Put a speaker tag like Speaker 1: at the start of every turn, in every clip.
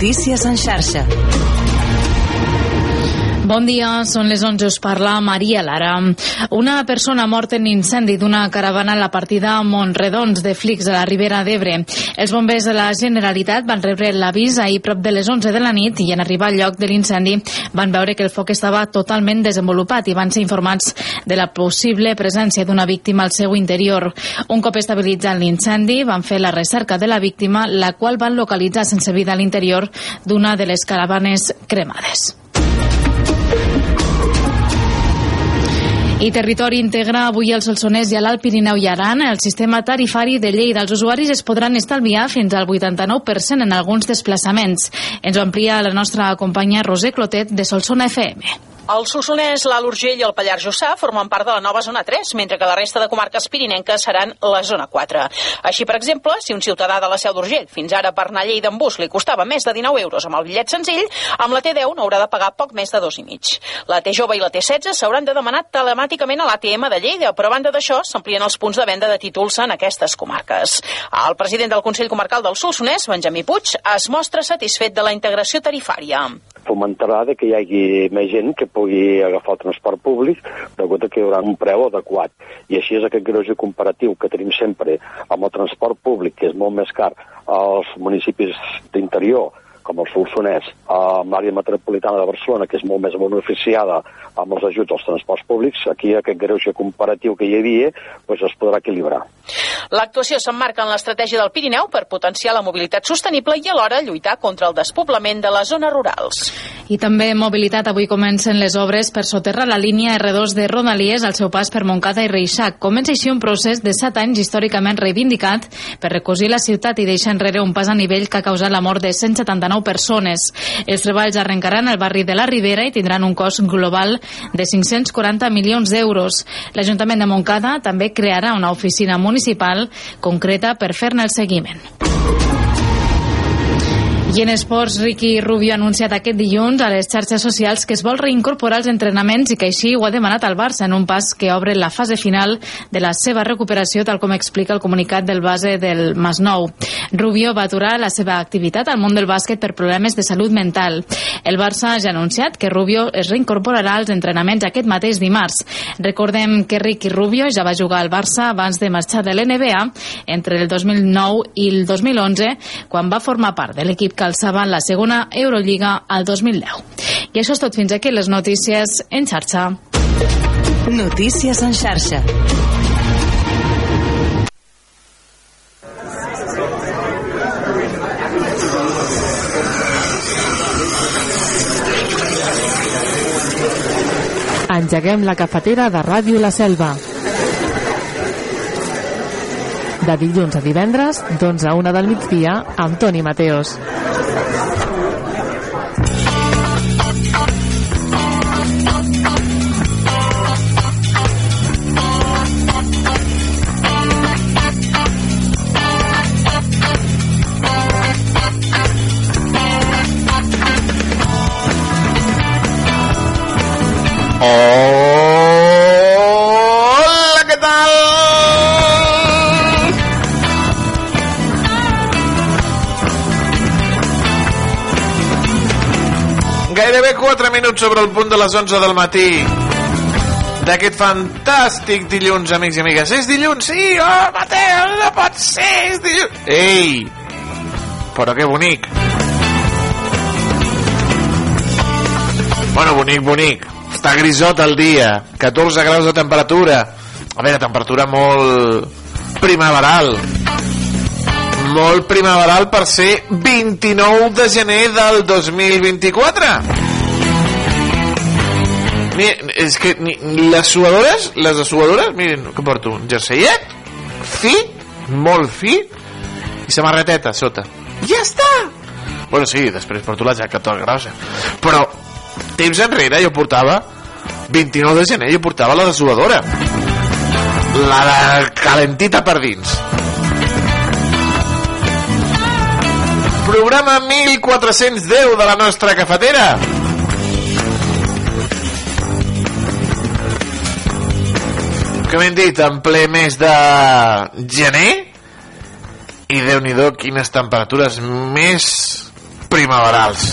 Speaker 1: Notícies en xarxa.
Speaker 2: Bon dia, són les 11, us parla Maria Lara. Una persona mort en incendi d'una caravana a la partida Montredons de Flix a la Ribera d'Ebre. Els bombers de la Generalitat van rebre l'avís ahir prop de les 11 de la nit i en arribar al lloc de l'incendi van veure que el foc estava totalment desenvolupat i van ser informats de la possible presència d'una víctima al seu interior. Un cop estabilitzat l'incendi, van fer la recerca de la víctima, la qual van localitzar sense vida a l'interior d'una de les caravanes cremades. I Territori integra avui el Solsonès i l'Alt Pirineu i Aran. El sistema tarifari de Lleida. Els usuaris es podran estalviar fins al 89% en alguns desplaçaments. Ens ho amplia la nostra companya Roser Clotet de Solsona FM.
Speaker 3: El Solsonès, l'Alt Urgell i el Pallars Jussà formen part de la nova zona 3, mentre que la resta de comarques pirinenques seran la zona 4. Així, per exemple, si un ciutadà de la Seu d'Urgell fins ara per anar a Lleida en bus li costava més de 19 euros amb el bitllet senzill, amb la T10 n'haurà de pagar poc més de dos i mig. La T jove i la T16 s'hauran de demanar telemàticament a l'ATM de Lleida, però a banda d'això s'amplien els punts de venda de títols en aquestes comarques. El president del Consell Comarcal del Solsonès, Benjamí Puig, es mostra satisfet de la integració tarifària
Speaker 4: fomentarà de que hi hagi més gent que pugui agafar el transport públic degut a que hi haurà un preu adequat. I així és aquest greuge comparatiu que tenim sempre amb el transport públic, que és molt més car als municipis d'interior, com el Solsonès, amb l'àrea metropolitana de Barcelona, que és molt més beneficiada amb els ajuts als transports públics, aquí aquest greuge comparatiu que hi havia doncs es podrà equilibrar.
Speaker 3: L'actuació s'emmarca en l'estratègia del Pirineu per potenciar la mobilitat sostenible i alhora lluitar contra el despoblament de les zones rurals.
Speaker 2: I també mobilitat. Avui comencen les obres per soterrar la línia R2 de Rodalies al seu pas per Montcada i Reixac. Comença així un procés de 7 anys històricament reivindicat per recosir la ciutat i deixar enrere un pas a nivell que ha causat la mort de 179 persones. Els treballs arrencaran al barri de la Ribera i tindran un cost global de 540 milions d'euros. L'Ajuntament de Montcada també crearà una oficina municipal concreta per fer-ne el seguiment. I en esports, Ricky Rubio ha anunciat aquest dilluns a les xarxes socials que es vol reincorporar als entrenaments i que així ho ha demanat al Barça en un pas que obre la fase final de la seva recuperació, tal com explica el comunicat del base del Masnou. Rubio va aturar la seva activitat al món del bàsquet per problemes de salut mental. El Barça ja ha anunciat que Rubio es reincorporarà als entrenaments aquest mateix dimarts. Recordem que Ricky Rubio ja va jugar al Barça abans de marxar de l'NBA entre el 2009 i el 2011, quan va formar part de l'equip que alçava la segona Eurolliga al 2010. I això és tot fins aquí les notícies en xarxa.
Speaker 1: Notícies en xarxa.
Speaker 5: Engeguem la cafetera de Ràdio La Selva. De dilluns a divendres, d'11 a 1 del migdia, amb Toni Mateos.
Speaker 6: Sobre el punt de les 11 del matí d'aquest fantàstic dilluns, amics i amigues. És dilluns? Sí! Oh, Mateu, no pot ser! És dilluns! Ei! Però que bonic! Bueno, bonic, bonic. Està grisot el dia. 14 graus de temperatura. A veure, temperatura molt primaveral. Molt primaveral per ser 29 de gener del 2024. Miren, és que ni, les suadores, les suadores, miren, que porto un jerseiet, fi, molt fi, i samarreteta sota. Ja està! Bueno, sí, després porto la jaqueta grossa. Però temps enrere jo portava 29 de gener jo portava la dessuadora la de calentita per dins programa 1410 de la nostra cafetera com hem dit en ple mes de gener i déu nhi quines temperatures més primaverals.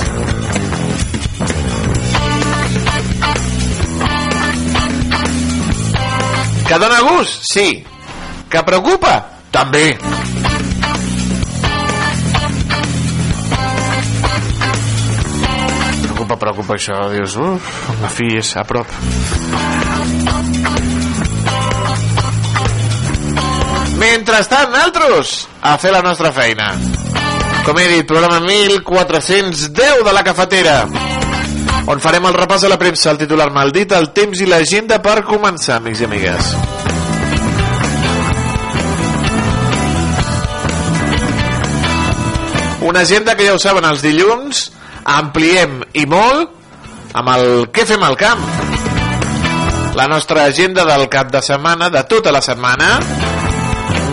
Speaker 6: Que dona gust? Sí. Que preocupa? També. Preocupa, preocupa això. Dius, uf, la fi és a prop. Mentrestant, altres, a fer la nostra feina. Com he dit, programa 1410 de la cafetera on farem el repàs a la premsa, el titular maldit, el temps i l'agenda per començar, amics i amigues. Una agenda que ja ho saben, els dilluns ampliem i molt amb el què fem al camp. La nostra agenda del cap de setmana, de tota la setmana,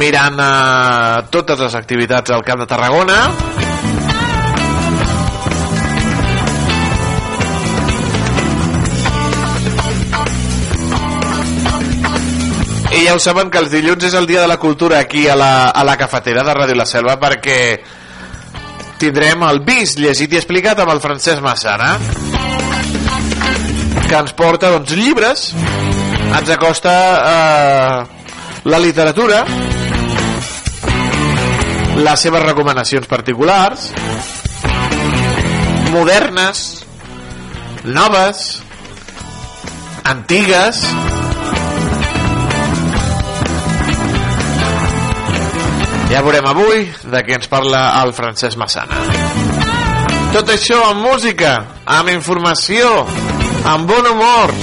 Speaker 6: mirant eh, totes les activitats al Camp de Tarragona, I ja ho saben que els dilluns és el dia de la cultura aquí a la, a la cafetera de Ràdio La Selva perquè tindrem el vist llegit i explicat amb el Francesc Massana que ens porta doncs, llibres. Ens acosta eh, la literatura les seves recomanacions particulars modernes noves antigues Ja veurem avui de què ens parla el Francesc Massana. Tot això amb música, amb informació, amb bon humor.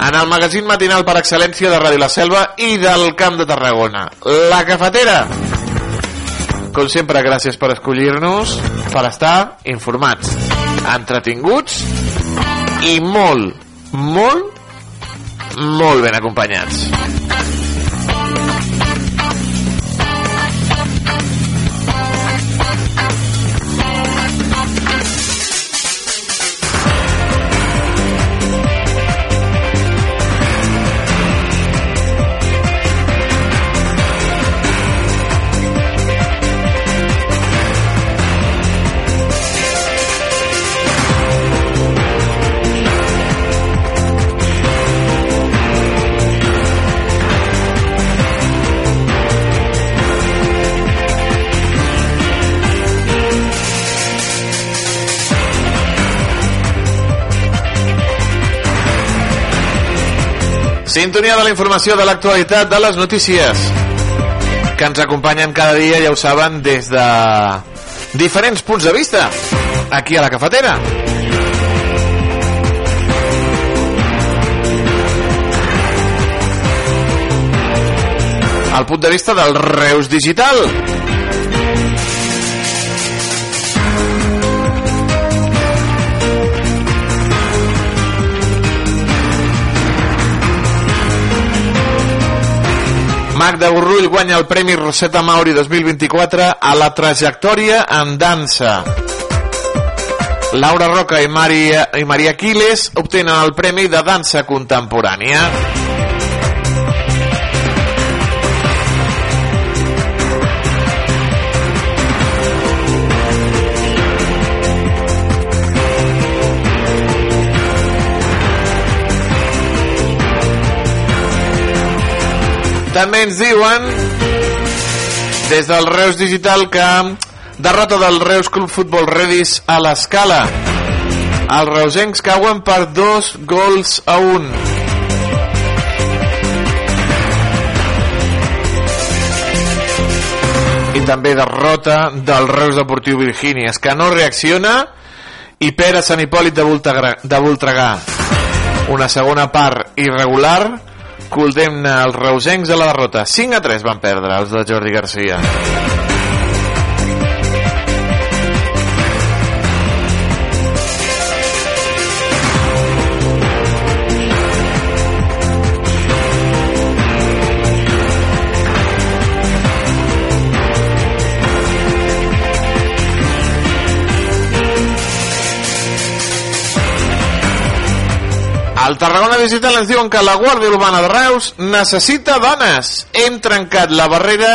Speaker 6: En el magazín matinal per excel·lència de Ràdio La Selva i del Camp de Tarragona. La cafetera. Com sempre, gràcies per escollir-nos, per estar informats, entretinguts i molt, molt molt ben acompanyats. Sintonia de la informació de l'actualitat de les notícies que ens acompanyen cada dia, ja ho saben, des de diferents punts de vista aquí a la cafetera. El punt de vista del Reus Digital. Magda Borrull guanya el Premi Rosetta Mauri 2024 a la trajectòria en dansa. Laura Roca i Maria, i Maria Quiles obtenen el Premi de Dansa Contemporània. També ens diuen des del Reus Digital que derrota del Reus Club Futbol Redis a l'escala. Els reusencs cauen per dos gols a un. I també derrota del Reus Deportiu Virgínies, que no reacciona i perd a Sant Hipòlit de. De Voltregà. Una segona part irregular condemna els reusencs a la derrota. 5 a 3 van perdre els de Jordi Garcia. Al Tarragona Digital ens diuen que la Guàrdia Urbana de Reus necessita dones. Hem trencat la barrera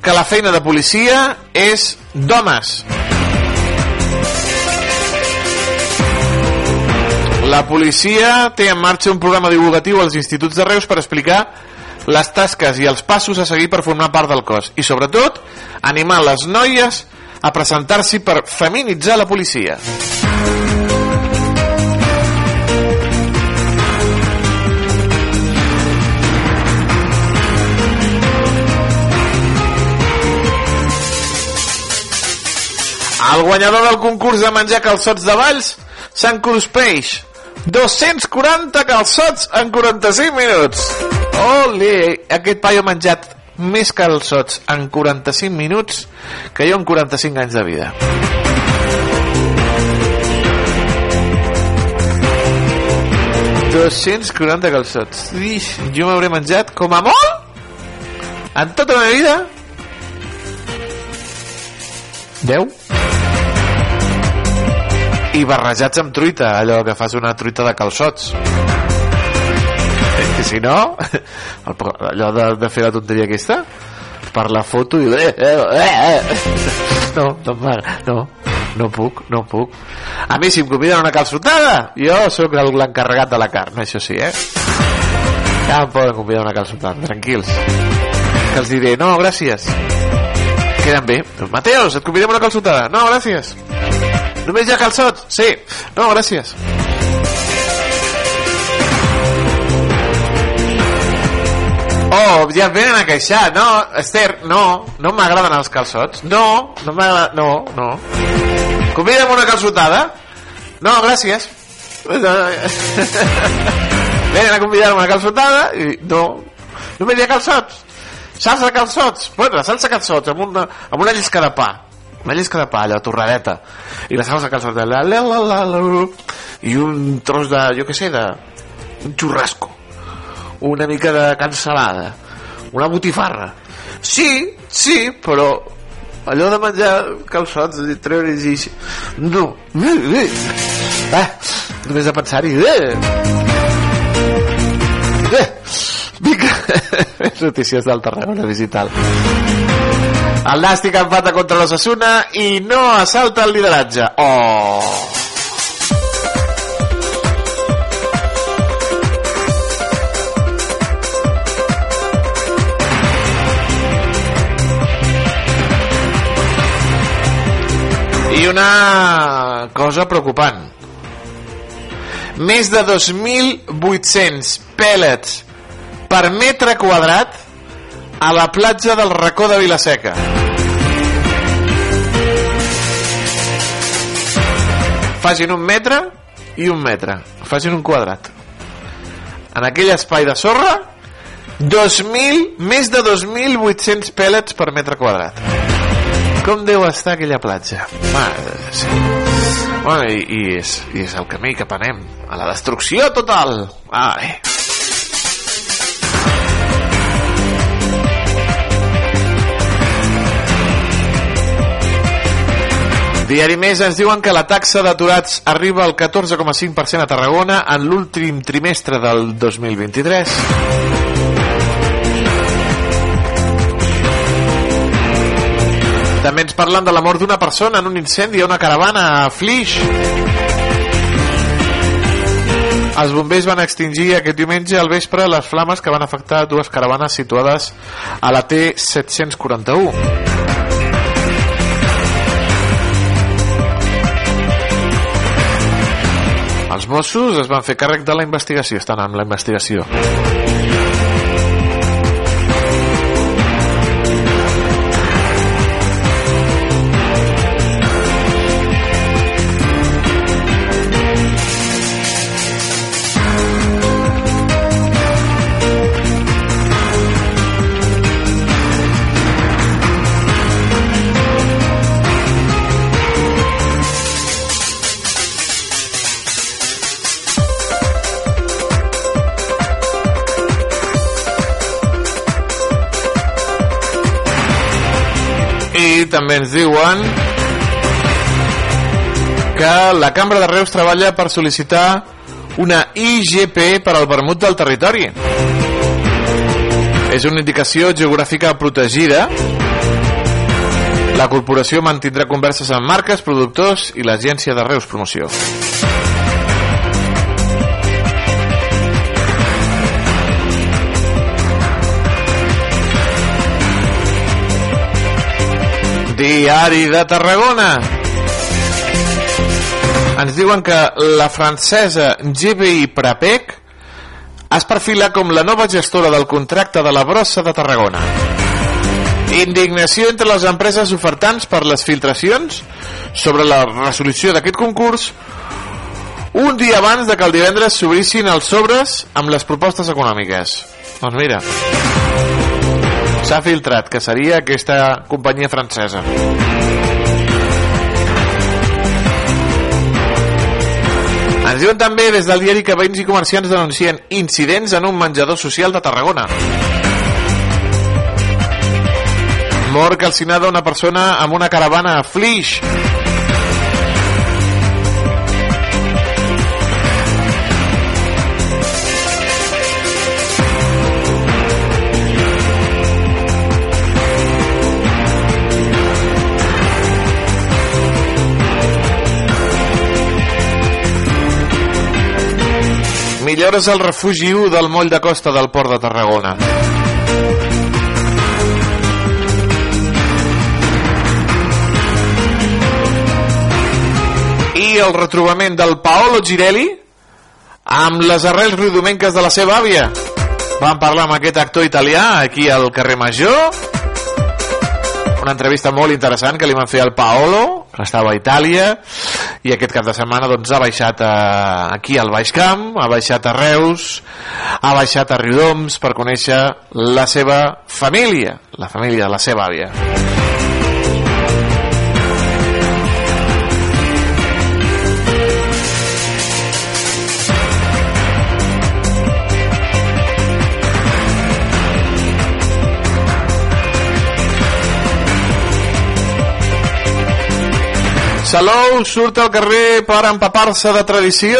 Speaker 6: que la feina de policia és d'homes. La policia té en marxa un programa divulgatiu als instituts de Reus per explicar les tasques i els passos a seguir per formar part del cos i, sobretot, animar les noies a presentar-s'hi per feminitzar la policia. El guanyador del concurs de menjar calçots de Valls, Sant Cruz Peix. 240 calçots en 45 minuts. Ole! Aquest paio ha menjat més calçots en 45 minuts que jo en 45 anys de vida. ...240 calçots. Ix, jo m'hauré menjat com a molt en tota la meva vida 10 i barrejats amb truita, allò que fas una truita de calçots. I si no, allò de, de fer la tonteria aquesta, per la foto i... Eh, eh, eh. No, no, no, no puc, no puc. A mi, si em conviden una calçotada, jo sóc l'encarregat de la carn, això sí, eh? Ja em poden convidar una calçotada, tranquils. Que els diré, no, gràcies. Queden bé. Doncs, Mateos, et convidem una calçotada. No, gràcies. Només hi ha calçots? Sí. No, gràcies. Oh, ja et venen a queixar. No, Esther, no, no m'agraden els calçots. No, no m'agrada... No, no. Convida'm una calçotada? No, gràcies. Venen a convidar-me una calçotada i no, només hi ha calçots. Salsa de calçots. Bueno, la salsa de calçots amb una, amb una llisca de pa una llisca de pa, allò, torradeta. I la salsa calçot de la, la, la, la, la, i un tros de, jo què sé de, un xurrasco. Una mica de cansalada. Una botifarra. Sí, sí, però allò de menjar calçots i treure's i... no eh, només de pensar-hi eh. eh. Vinga, notícies del Tarragona Digital. El Nàstic empata contra l'Ossassuna i no assalta el lideratge. Oh! I una cosa preocupant. Més de 2.800 pèl·lets per metre quadrat a la platja del racó de Vilaseca. Facin un metre i un metre. Facin un quadrat. En aquell espai de sorra, 2.000, més de 2.800 pèl·lets per metre quadrat. Com deu estar aquella platja? Mare Bueno, i, i, és, i és el camí que anem a la destrucció total. Ai. Diari Més ens diuen que la taxa d'aturats arriba al 14,5% a Tarragona en l'últim trimestre del 2023. També ens parlen de la mort d'una persona en un incendi a una caravana a Flix. Els bombers van extingir aquest diumenge al vespre les flames que van afectar dues caravanes situades a la T-741. Els Mossos es van fer càrrec de la investigació, estan amb la investigació. També ens diuen que la Cambra de Reus treballa per sol·licitar una IGP per al vermut del territori. És una indicació geogràfica protegida La corporació mantindrà converses amb marques, productors i l'agència de Reus Promoció. Diari de Tarragona. Ens diuen que la francesa GBI Prapec es perfila com la nova gestora del contracte de la brossa de Tarragona. Indignació entre les empreses ofertants per les filtracions sobre la resolució d'aquest concurs un dia abans de que el divendres s'obrissin els sobres amb les propostes econòmiques. Doncs mira, s'ha filtrat que seria aquesta companyia francesa. Ens diuen també des del diari que veïns i comerciants denuncien incidents en un menjador social de Tarragona. Mor calcinada una persona amb una caravana a Flix. Millores al refugi 1 del moll de costa del port de Tarragona. I el retrobament del Paolo Girelli amb les arrels riudomenques de la seva àvia. Vam parlar amb aquest actor italià aquí al carrer Major. Una entrevista molt interessant que li van fer al Paolo, que estava a Itàlia, i aquest cap de setmana doncs, ha baixat a, aquí al Baix Camp, ha baixat a Reus, ha baixat a Riudoms per conèixer la seva família, la família de la seva àvia. Salou surt al carrer per empapar-se de tradició.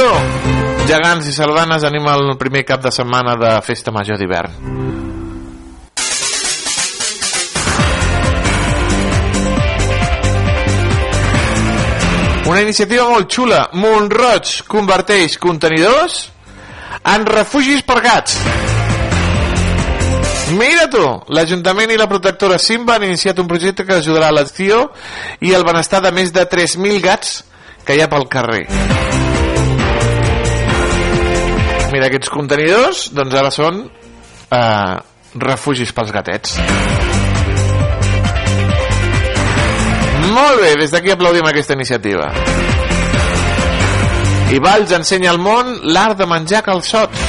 Speaker 6: Gegants i sardanes anima el primer cap de setmana de Festa Major d'hivern. Una iniciativa molt xula. Montroig converteix contenidors en refugis per gats. Mira tu, l'Ajuntament i la protectora Simba han iniciat un projecte que ajudarà a l'acció i el benestar de més de 3.000 gats que hi ha pel carrer. Mira, aquests contenidors, doncs ara són eh, refugis pels gatets. Molt bé, des d'aquí aplaudim aquesta iniciativa. I Valls ensenya al món l'art de menjar calçots.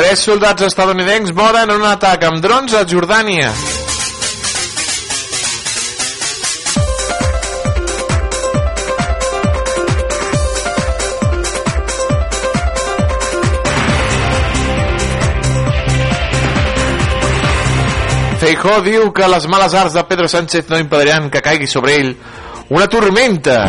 Speaker 6: Tres soldats estadounidencs moren en un atac amb drons a Jordània. Feijó diu que les males arts de Pedro Sánchez no impediran que caigui sobre ell una tormenta.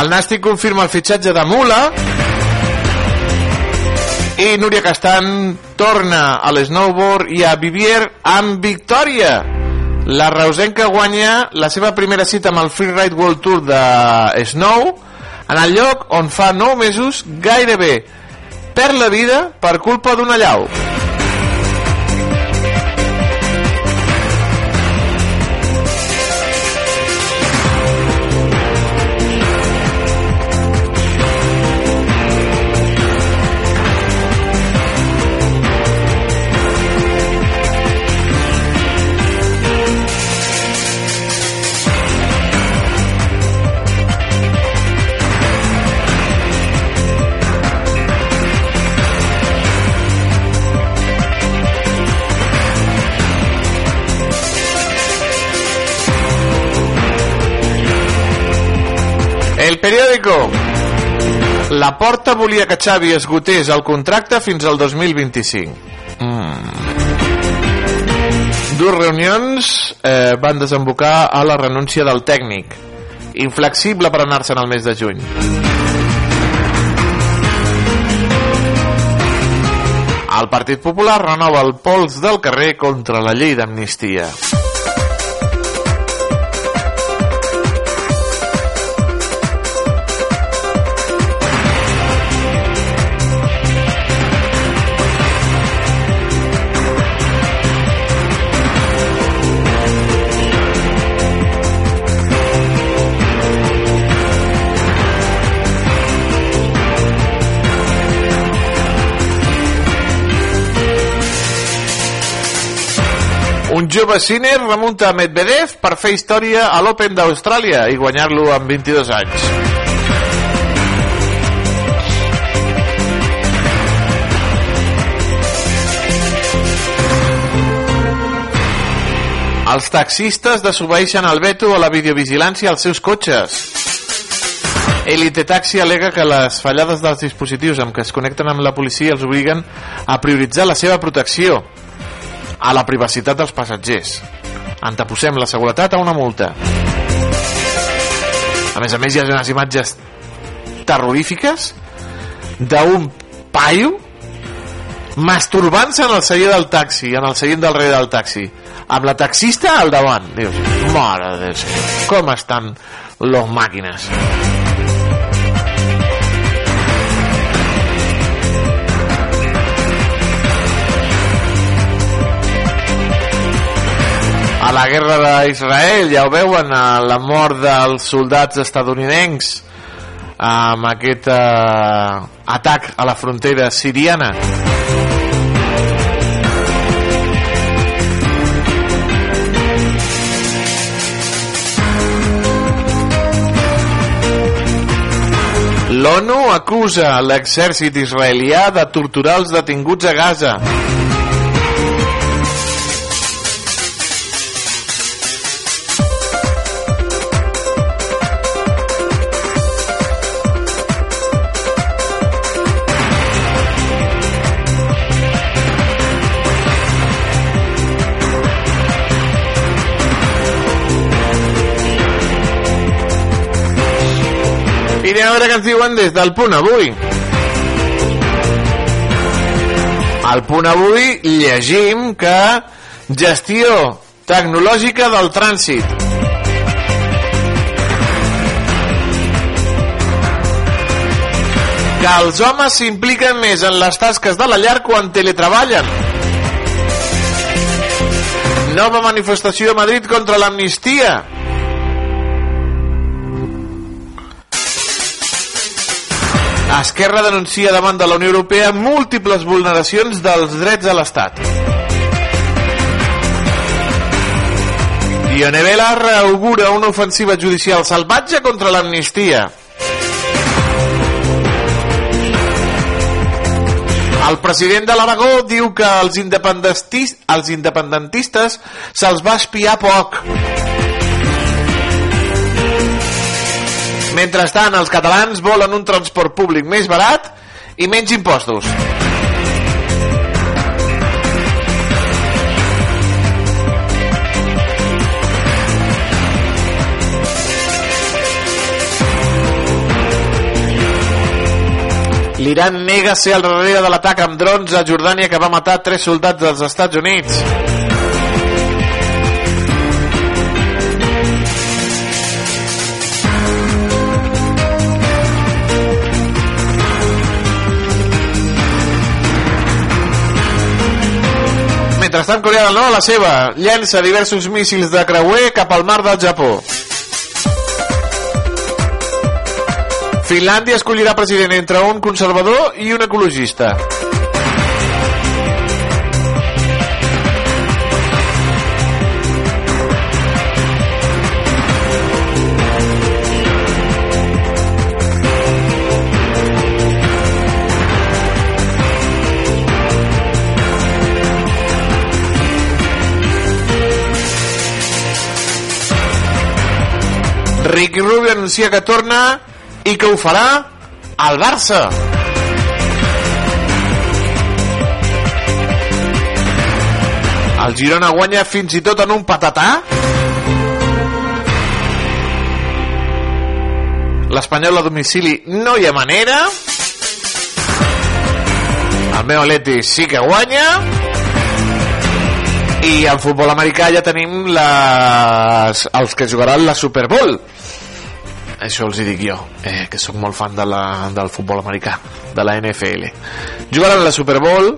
Speaker 6: El Nàstic confirma el fitxatge de Mula i Núria Castan torna a l'snowboard i a Vivier amb victòria. La reusenca guanya la seva primera cita amb el Freeride World Tour de Snow en el lloc on fa 9 mesos gairebé perd la vida per culpa d'una llau. La Porta volia que Xavi esgotés el contracte fins al 2025. Mm. Dues reunions eh, van desembocar a la renúncia del tècnic. Inflexible per anar-se'n al mes de juny. El Partit Popular renova el pols del carrer contra la llei d'amnistia. Un jove ciner remunta a Medvedev per fer història a l'Open d'Austràlia i guanyar-lo amb 22 anys. Els taxistes desobeixen el veto a la videovigilància als seus cotxes. Elite Taxi alega que les fallades dels dispositius amb què es connecten amb la policia els obliguen a prioritzar la seva protecció a la privacitat dels passatgers. Anteposem la seguretat a una multa. A més a més, hi ha unes imatges terrorífiques d'un paio masturbant-se en el celler del taxi, en el seient del rei del taxi, amb la taxista al davant. Dius, mare de Déu, com estan los màquines? A la guerra d'Israel, ja ho veuen, a la mort dels soldats estadounidencs amb aquest eh, atac a la frontera siriana. L'ONU acusa l'exèrcit israelià de torturar els detinguts a Gaza. Veure què ens diuen des del punt avui. Al punt avui llegim que gestió tecnològica del trànsit. Que els homes s'impliquen més en les tasques de la llar quan teletreballen. Nova manifestació a Madrid contra l'amnistia. Esquerra denuncia davant de la Unió Europea múltiples vulneracions dels drets a l'Estat. Ione Vela reaugura una ofensiva judicial salvatge contra l'amnistia. El president de l'Aragó diu que els, independentis, els independentistes se'ls va espiar poc. Mentrestant, els catalans volen un transport públic més barat i menys impostos. L'Iran nega ser al darrere de l'atac amb drons a Jordània que va matar tres soldats dels Estats Units. Mentrestant, Corea del Nord, la seva, llença diversos míssils de creuer cap al mar del Japó. Finlàndia escollirà president entre un conservador i un ecologista. Ricky Rubio anuncia que torna i que ho farà al Barça. El Girona guanya fins i tot en un patatà. L'Espanyol a domicili no hi ha manera. El meu Atleti sí que guanya. I en futbol americà ja tenim les, els que jugaran la Super Bowl. Això els hi dic jo, eh, que sóc molt fan de la, del futbol americà, de la NFL. Jugaran la Super Bowl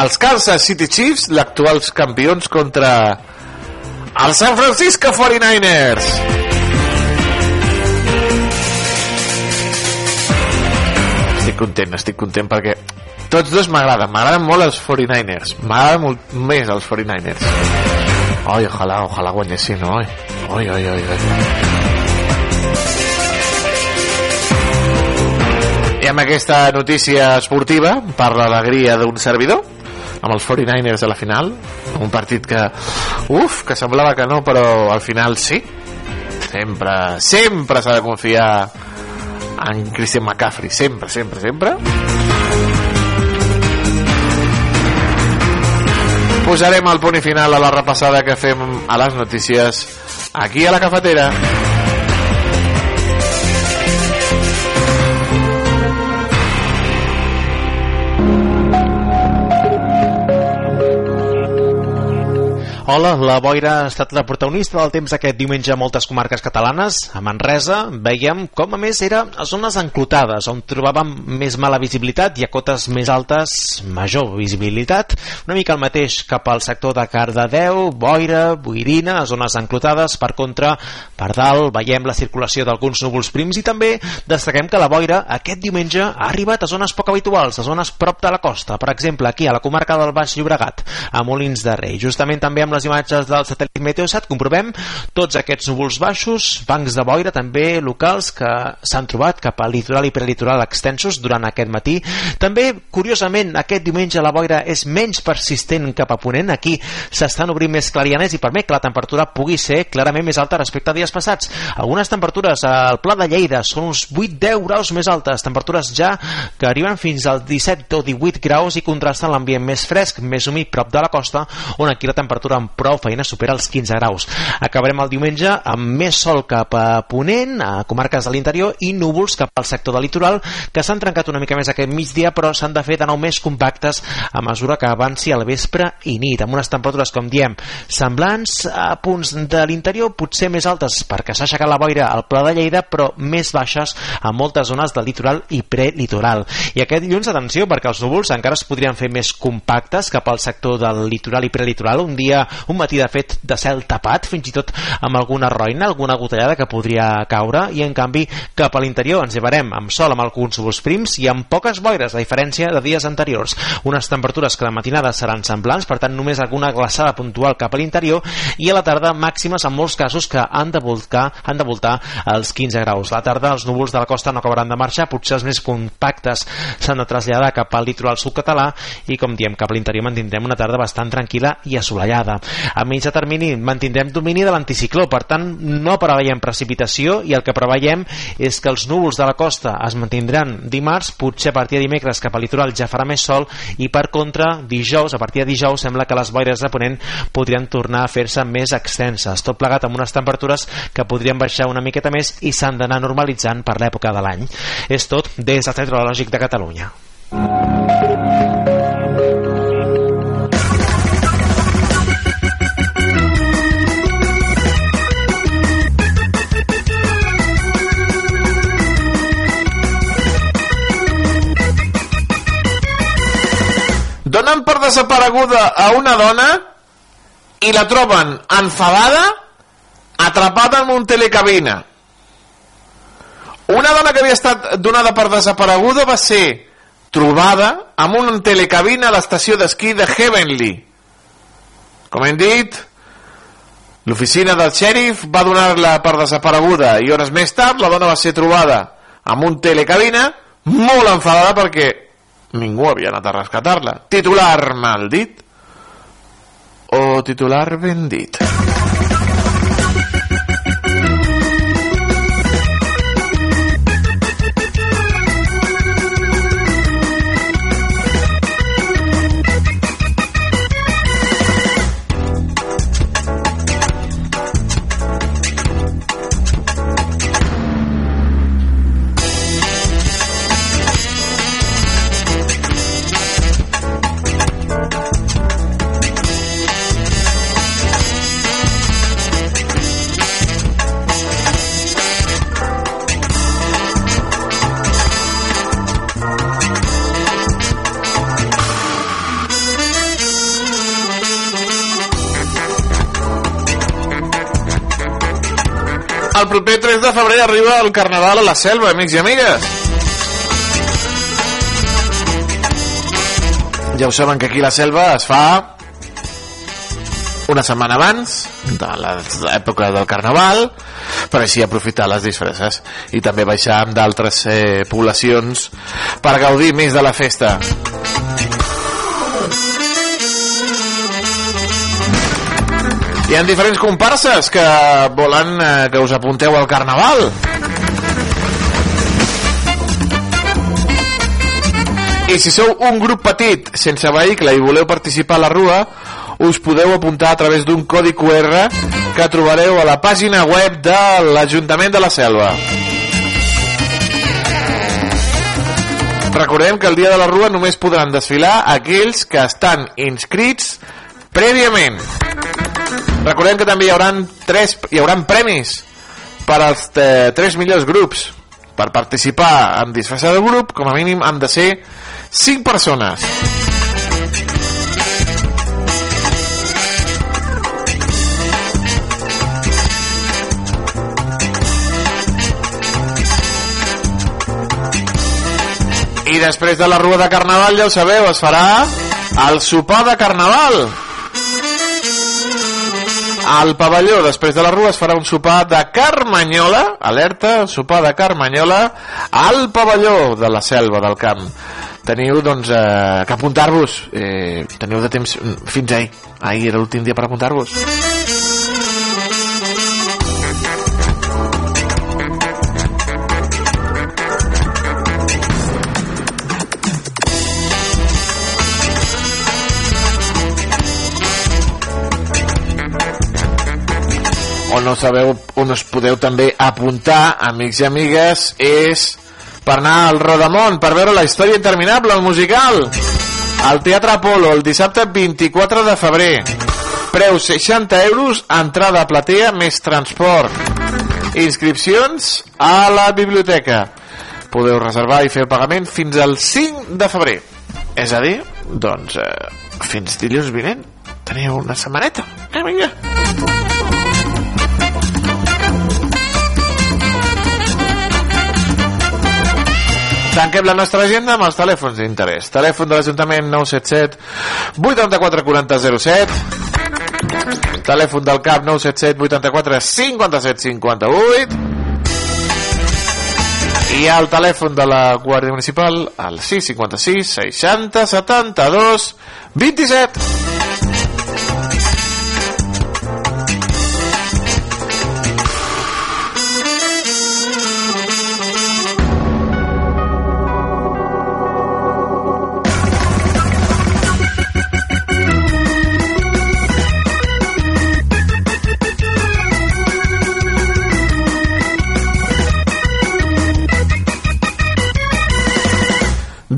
Speaker 6: els Kansas City Chiefs, l'actuals campions contra els San Francisco 49ers. Estic content, estic content perquè tots dos m'agraden, m'agraden molt els 49ers, m'agraden molt més els 49ers. Oi, ojalà, ojalà guanyessin, oi? Oi, oi, oi, oi. I amb aquesta notícia esportiva, per l'alegria d'un servidor, amb els 49ers a la final, un partit que, uf, que semblava que no, però al final sí. Sempre, sempre s'ha de confiar en Christian McCaffrey, sempre, sempre, sempre. Posarem el punt final a la repassada que fem a les notícies aquí a la cafetera.
Speaker 7: Hola, la boira ha estat la protagonista del temps aquest diumenge a moltes comarques catalanes. A Manresa veiem com a més era a zones enclotades, on trobàvem més mala visibilitat i a cotes més altes major visibilitat. Una mica el mateix cap al sector de Cardedeu, Boira, Boirina, a zones enclotades. Per contra, per dalt veiem la circulació d'alguns núvols prims i també destaquem que la boira aquest diumenge ha arribat a zones poc habituals, a zones prop de la costa. Per exemple, aquí a la comarca del Baix Llobregat, a Molins de Rei. Justament també amb les imatges del satèl·lit Meteosat comprovem tots aquests núvols baixos, bancs de boira també locals que s'han trobat cap al litoral i prelitoral extensos durant aquest matí. També, curiosament, aquest diumenge la boira és menys persistent cap a Ponent. Aquí s'estan obrint més clarianes i permet que la temperatura pugui ser clarament més alta respecte a dies passats. Algunes temperatures al Pla de Lleida són uns 8-10 graus més altes, temperatures ja que arriben fins als 17 o 18 graus i contrasten l'ambient més fresc, més humit prop de la costa, on aquí la temperatura amb prou feina supera els 15 graus. Acabarem el diumenge amb més sol cap a Ponent, a comarques de l'interior, i núvols cap al sector del litoral, que s'han trencat una mica més aquest migdia, però s'han de fer de nou més compactes a mesura que avanci al vespre i nit, amb unes temperatures, com diem, semblants a punts de l'interior, potser més altes perquè s'ha aixecat la boira al Pla de Lleida, però més baixes a moltes zones del litoral i prelitoral. I aquest dilluns, atenció, perquè els núvols encara es podrien fer més compactes cap al sector del litoral i prelitoral, un dia un matí de fet de cel tapat, fins i tot amb alguna roina, alguna gotellada que podria caure i en canvi cap a l'interior ens llevarem amb sol amb alguns núvols prims i amb poques boires, a diferència de dies anteriors. Unes temperatures que la matinada seran semblants, per tant només alguna glaçada puntual cap a l'interior i a la tarda màximes en molts casos que han de voltar, han de voltar els 15 graus. A la tarda els núvols de la costa no acabaran de marxar, potser els més compactes s'han de traslladar cap al litoral sud català i com diem cap a l'interior mantindrem una tarda bastant tranquil·la i assolellada. A mitjà termini mantindrem domini de l'anticicló, per tant no preveiem precipitació i el que preveiem és que els núvols de la costa es mantindran dimarts, potser a partir de dimecres cap al litoral ja farà més sol i per contra dijous, a partir de dijous sembla que les boires de ponent podrien tornar a fer-se més extenses, tot plegat amb unes temperatures que podrien baixar una miqueta més i s'han d'anar normalitzant per l'època de l'any. És tot des del Centre Lògic de Catalunya.
Speaker 6: Donen per desapareguda a una dona i la troben enfadada atrapada en un telecabina. Una dona que havia estat donada per desapareguda va ser trobada amb un telecabina a l'estació d'esquí de Heavenly. Com hem dit l'oficina del xèrif va donar-la per desapareguda i hores més tard la dona va ser trobada amb un telecabina molt enfadada perquè ningú havia anat a rescatar-la. Titular mal dit o titular ben El proper 3 de febrer arriba el Carnaval a la selva, amics i amigues. Ja ho saben que aquí la selva es fa una setmana abans de l'època del Carnaval per així aprofitar les disfresses i també baixar amb d'altres eh, poblacions per gaudir més de la festa. Hi ha diferents comparses que volen eh, que us apunteu al Carnaval. I si sou un grup petit, sense vehicle i voleu participar a la rua, us podeu apuntar a través d'un codi QR que trobareu a la pàgina web de l'Ajuntament de la Selva. Recordem que el dia de la Rua només podran desfilar aquells que estan inscrits prèviament. Recordem que també hi haurà, tres, hi haurà premis per als eh, tres millors grups. Per participar en disfressa de grup, com a mínim han de ser 5 persones. I després de la rua de Carnaval, ja ho sabeu, es farà el sopar de Carnaval. Al pavelló, després de la rua, es farà un sopar de Carmanyola, alerta, sopar de Carmanyola, al pavelló de la selva del camp. Teniu, doncs, eh, que apuntar-vos. Eh, teniu de temps fins ahir. Ahir era l'últim dia per apuntar-vos. No sabeu on us podeu també apuntar, amics i amigues, és per anar al Rodamont, per veure la història interminable, el musical. Al Teatre Apolo, el dissabte 24 de febrer. Preu 60 euros, entrada a platea més transport. Inscripcions a la biblioteca. Podeu reservar i fer el pagament fins al 5 de febrer. És a dir, doncs, eh, fins dilluns vinent. Teniu una setmaneta. Eh, vinga. Tanquem la nostra agenda amb els telèfons d'interès. Telèfon de l'Ajuntament 977 84 40 07 Telèfon del CAP 977 84 57 58 i el telèfon de la Guàrdia Municipal al 656 60 72 27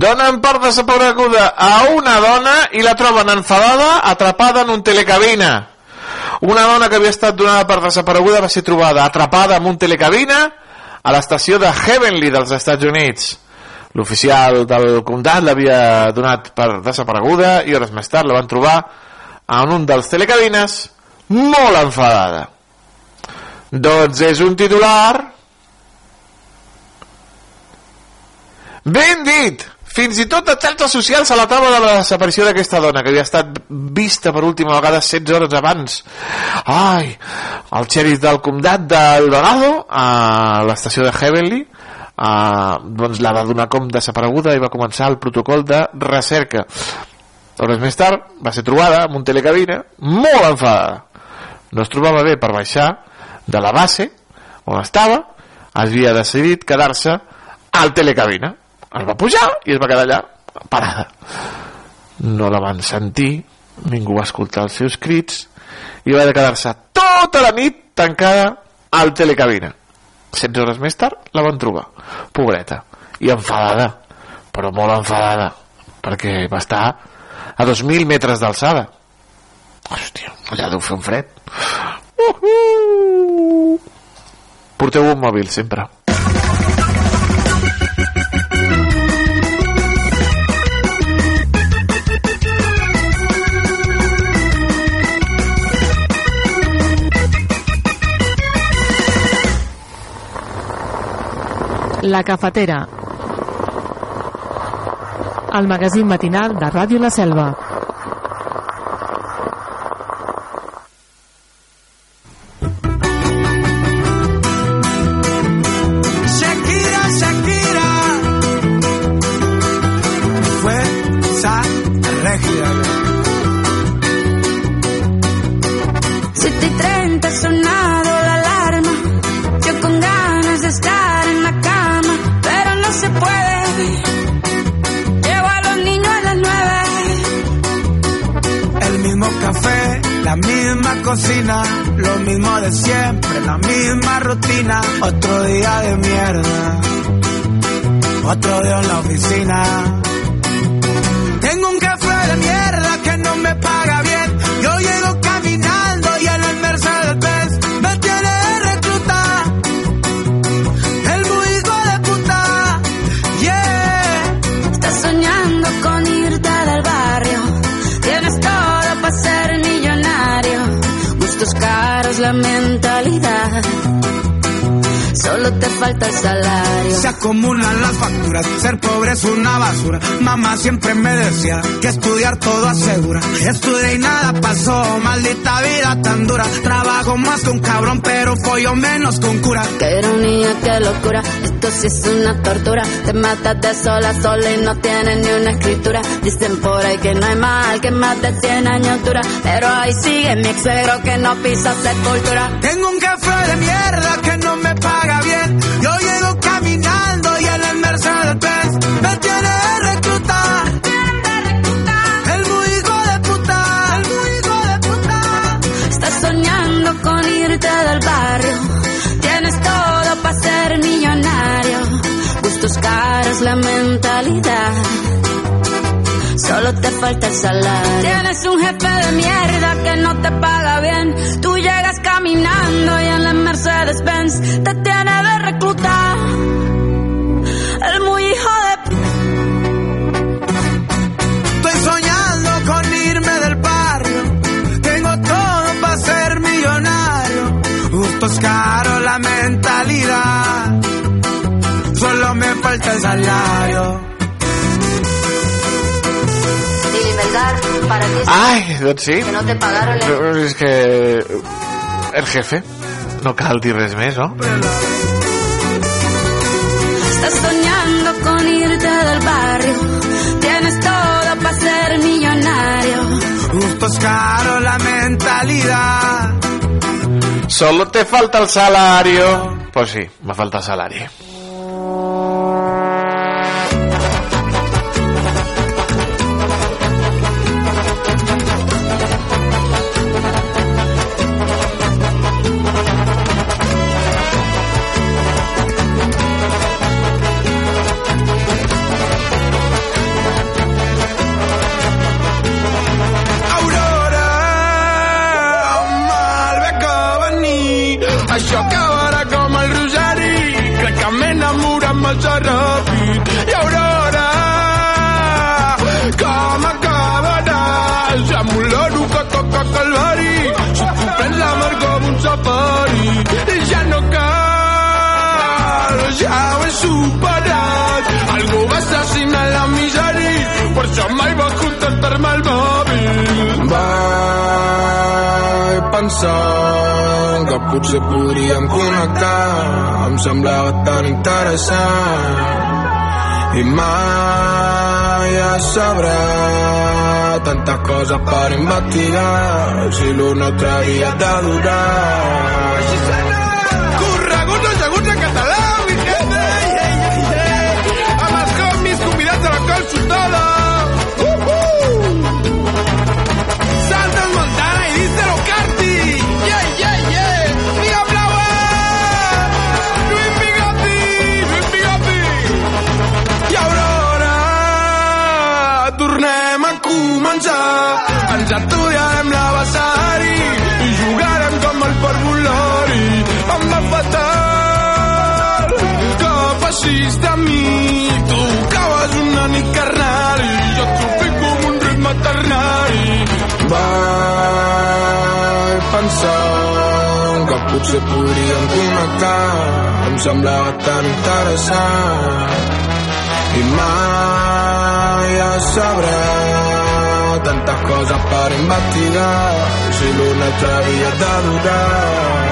Speaker 6: Donen per desapareguda a una dona i la troben enfadada, atrapada en un telecabina. Una dona que havia estat donada per desapareguda va ser trobada atrapada en un telecabina a l'estació de Heavenly dels Estats Units. L'oficial del comtat l'havia donat per desapareguda i hores més tard la van trobar en un dels telecabines molt enfadada. Doncs és un titular ben dit fins i tot de xarxes socials a la taula de la desaparició d'aquesta dona que havia estat vista per última vegada 16 hores abans. Ai, el xèrif del comtat del Dorado a l'estació de Heavenly uh, doncs la va donar com desapareguda i va començar el protocol de recerca. Hores més tard va ser trobada en un telecabina molt enfadada. No es trobava bé per baixar de la base on estava havia decidit quedar-se al telecabina es va pujar i es va quedar allà parada. No la van sentir ningú va escoltar els seus crits i va quedar-se tota la nit tancada al telecabina. 16 hores més tard la van trobar pobreta i enfadada però molt enfadada perquè va estar a 2.000 metres d'alçada. Hòstia, allà deu fer un fred. Uh -huh. porteu un mòbil sempre
Speaker 8: La Cafetera, el magazín matinal de Ràdio La Selva.
Speaker 9: Ser
Speaker 10: pobre es una basura. Mamá siempre me decía que estudiar todo asegura. Estudié y nada pasó, maldita vida tan dura. Trabajo más que un cabrón, pero follo menos un cura.
Speaker 9: Qué ironía, qué locura. Esto sí es una tortura. Te matas de sola a sola y no tienes ni una escritura. Dicen por ahí que no hay mal, que más de 100 años dura. Pero ahí sigue mi ex suegro que no pisa sepultura.
Speaker 10: Tengo un café de mierda que no me paga bien. Yo
Speaker 9: caros, la mentalidad. Solo te falta el salario. Tienes un jefe de mierda que no te paga bien. Tú llegas caminando y en la Mercedes Benz te tiene de el
Speaker 10: salario.
Speaker 9: para ti
Speaker 6: Ai, doncs sí.
Speaker 9: no te pagaron
Speaker 6: Però És que... El jefe. No cal dir res més, no?
Speaker 9: Estás soñando con irte del barrio. Tienes todo para ser millonario.
Speaker 10: Gustos caros, la mentalidad.
Speaker 6: Solo te falta el salario. Pues sí, me falta el salari.
Speaker 10: Contestar-me el mòbil. Vaig pensar que potser podríem connectar. Em semblava tan interessant. I mai es sabrà tantes coses per investigar si l'un altre havia de durar. Correguts començar. Ens estudiarem l'abecari i jugarem com el parvulari. Em va fatal que facis de mi. Tu caves una nit carnal i jo t'ho fico com un ritme ternari. Vaig pensar que potser podríem connectar. Em semblava tan interessant. I mai es sabrà tantes coses per investigar si l'una t'havia de durar.
Speaker 11: Uh,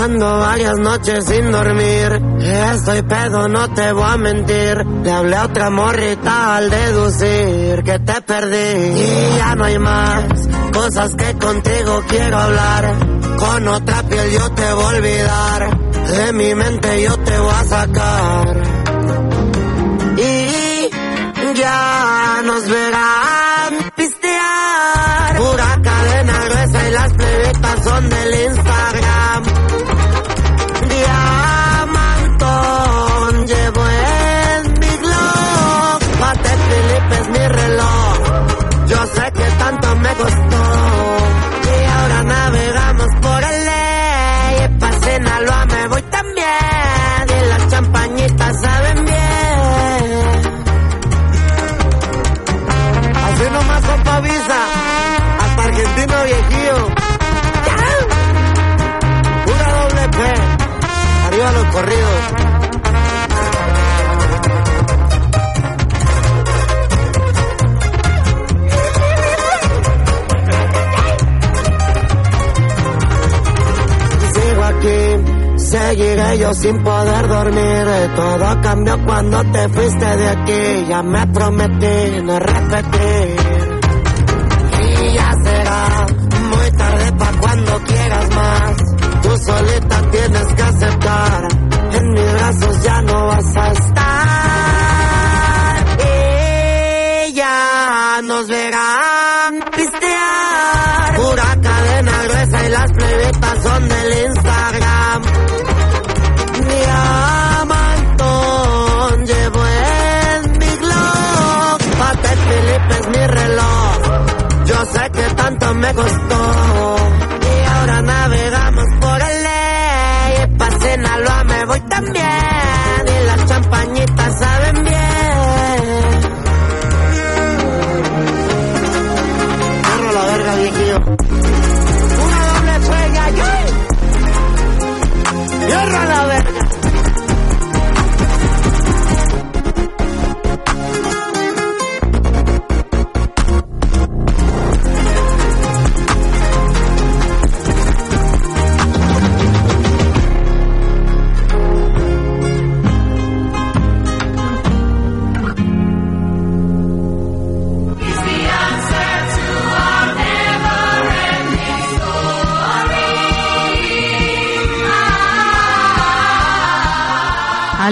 Speaker 12: aquí, ando varias noches sin dormir. Estoy pedo, no te voy a mentir. Le hablé a otra morrita al deducir que te perdí. Y ya no hay más cosas que contigo quiero hablar. Con otra piel yo te voy a olvidar. De mi mente yo te voy a sacar. Y ya nos verán pistear. Pura cadena gruesa y las plebitas son del Instagram. Yo sin poder dormir. Todo cambió cuando te fuiste de aquí. Ya me prometí no repetir. Y ya será muy tarde para cuando quieras más. Tú solita tienes que aceptar. En mis brazos ya no vas a estar. Ya nos verán pistear. Me costó.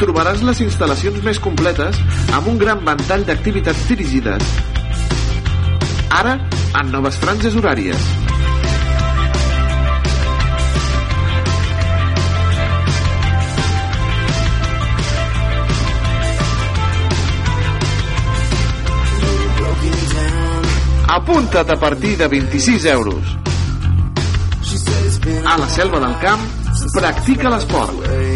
Speaker 6: trobaràs les instal·lacions més completes amb un gran ventall d'activitats dirigides. Ara, en noves franges horàries. Apunta't a partir de 26 euros. A la Selva del Camp, practica l'esport.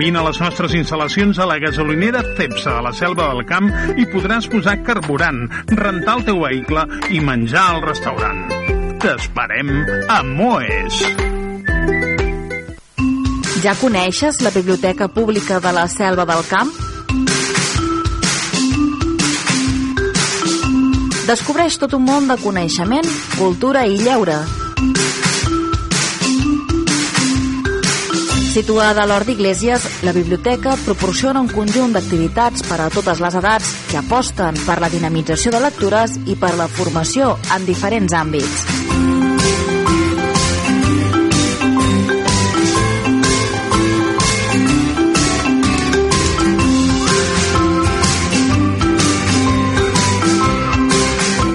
Speaker 13: Vine a les nostres instal·lacions a la gasolinera Cepsa de la Selva del Camp i podràs posar carburant, rentar el teu vehicle i menjar al restaurant. T'esperem a Moes.
Speaker 14: Ja coneixes la Biblioteca Pública de la Selva del Camp? Descobreix tot un món de coneixement, cultura i lleure. Situada a l'Hort d'Iglésies, la biblioteca proporciona un conjunt d'activitats per a totes les edats que aposten per la dinamització de lectures i per la formació en diferents àmbits.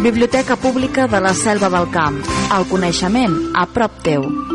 Speaker 14: Biblioteca Pública de la Selva del Camp. El coneixement a prop teu.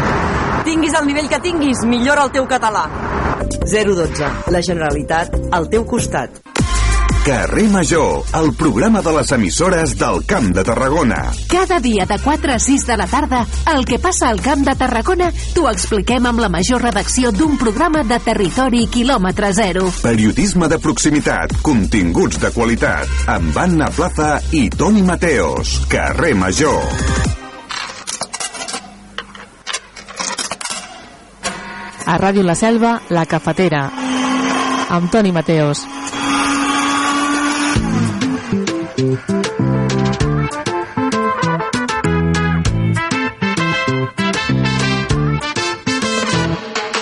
Speaker 15: Tinguis el nivell que tinguis, millora el teu català. 012. La Generalitat al teu costat.
Speaker 16: Carrer Major, el programa de les emissores del Camp de Tarragona.
Speaker 17: Cada dia de 4 a 6 de la tarda, el que passa al Camp de Tarragona t'ho expliquem amb la major redacció d'un programa de territori quilòmetre zero.
Speaker 16: Periodisme de proximitat, continguts de qualitat, amb Anna Plaza i Toni Mateos. Carrer Major.
Speaker 5: A Ràdio La Selva, La Cafetera. Amb Toni Mateos.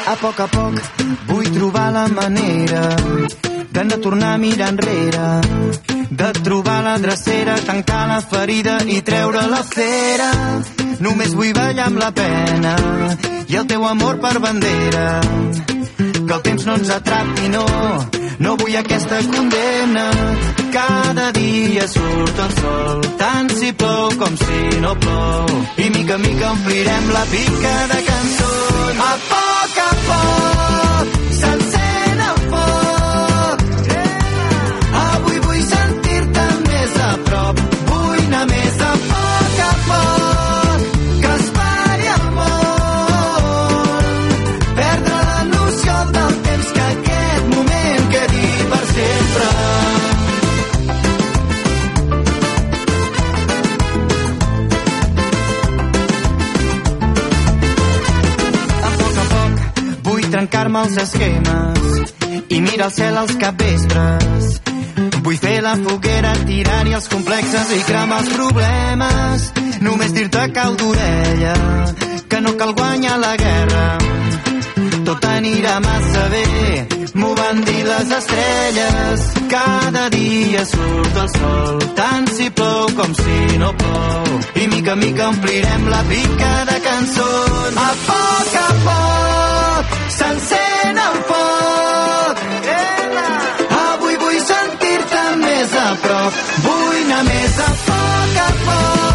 Speaker 18: A poc a poc vull trobar la manera de no tornar a mirar enrere, de trobar la drecera, tancar la ferida i treure la cera. Només vull ballar amb la pena i el teu amor per bandera. Que el temps no ens atrapi, no, no vull aquesta condemna. Cada dia surt el sol, tant si plou com si no plou. I mica en mica omplirem la pica de cançons. A poc a poc trencar-me els esquemes i mirar al cel als capvespres. Vull fer la foguera, tirar-hi els complexes i cremar els problemes. Només dir-te cau d'orella que no cal guanyar la guerra. Tot anirà massa bé, m'ho van dir les estrelles. Cada dia surt el sol, tant si plou com si no plou. I mica mica omplirem la pica de cançons. A poc a poc s'encén el foc. Avui vull sentir-te més a prop, vull anar més a poc a poc.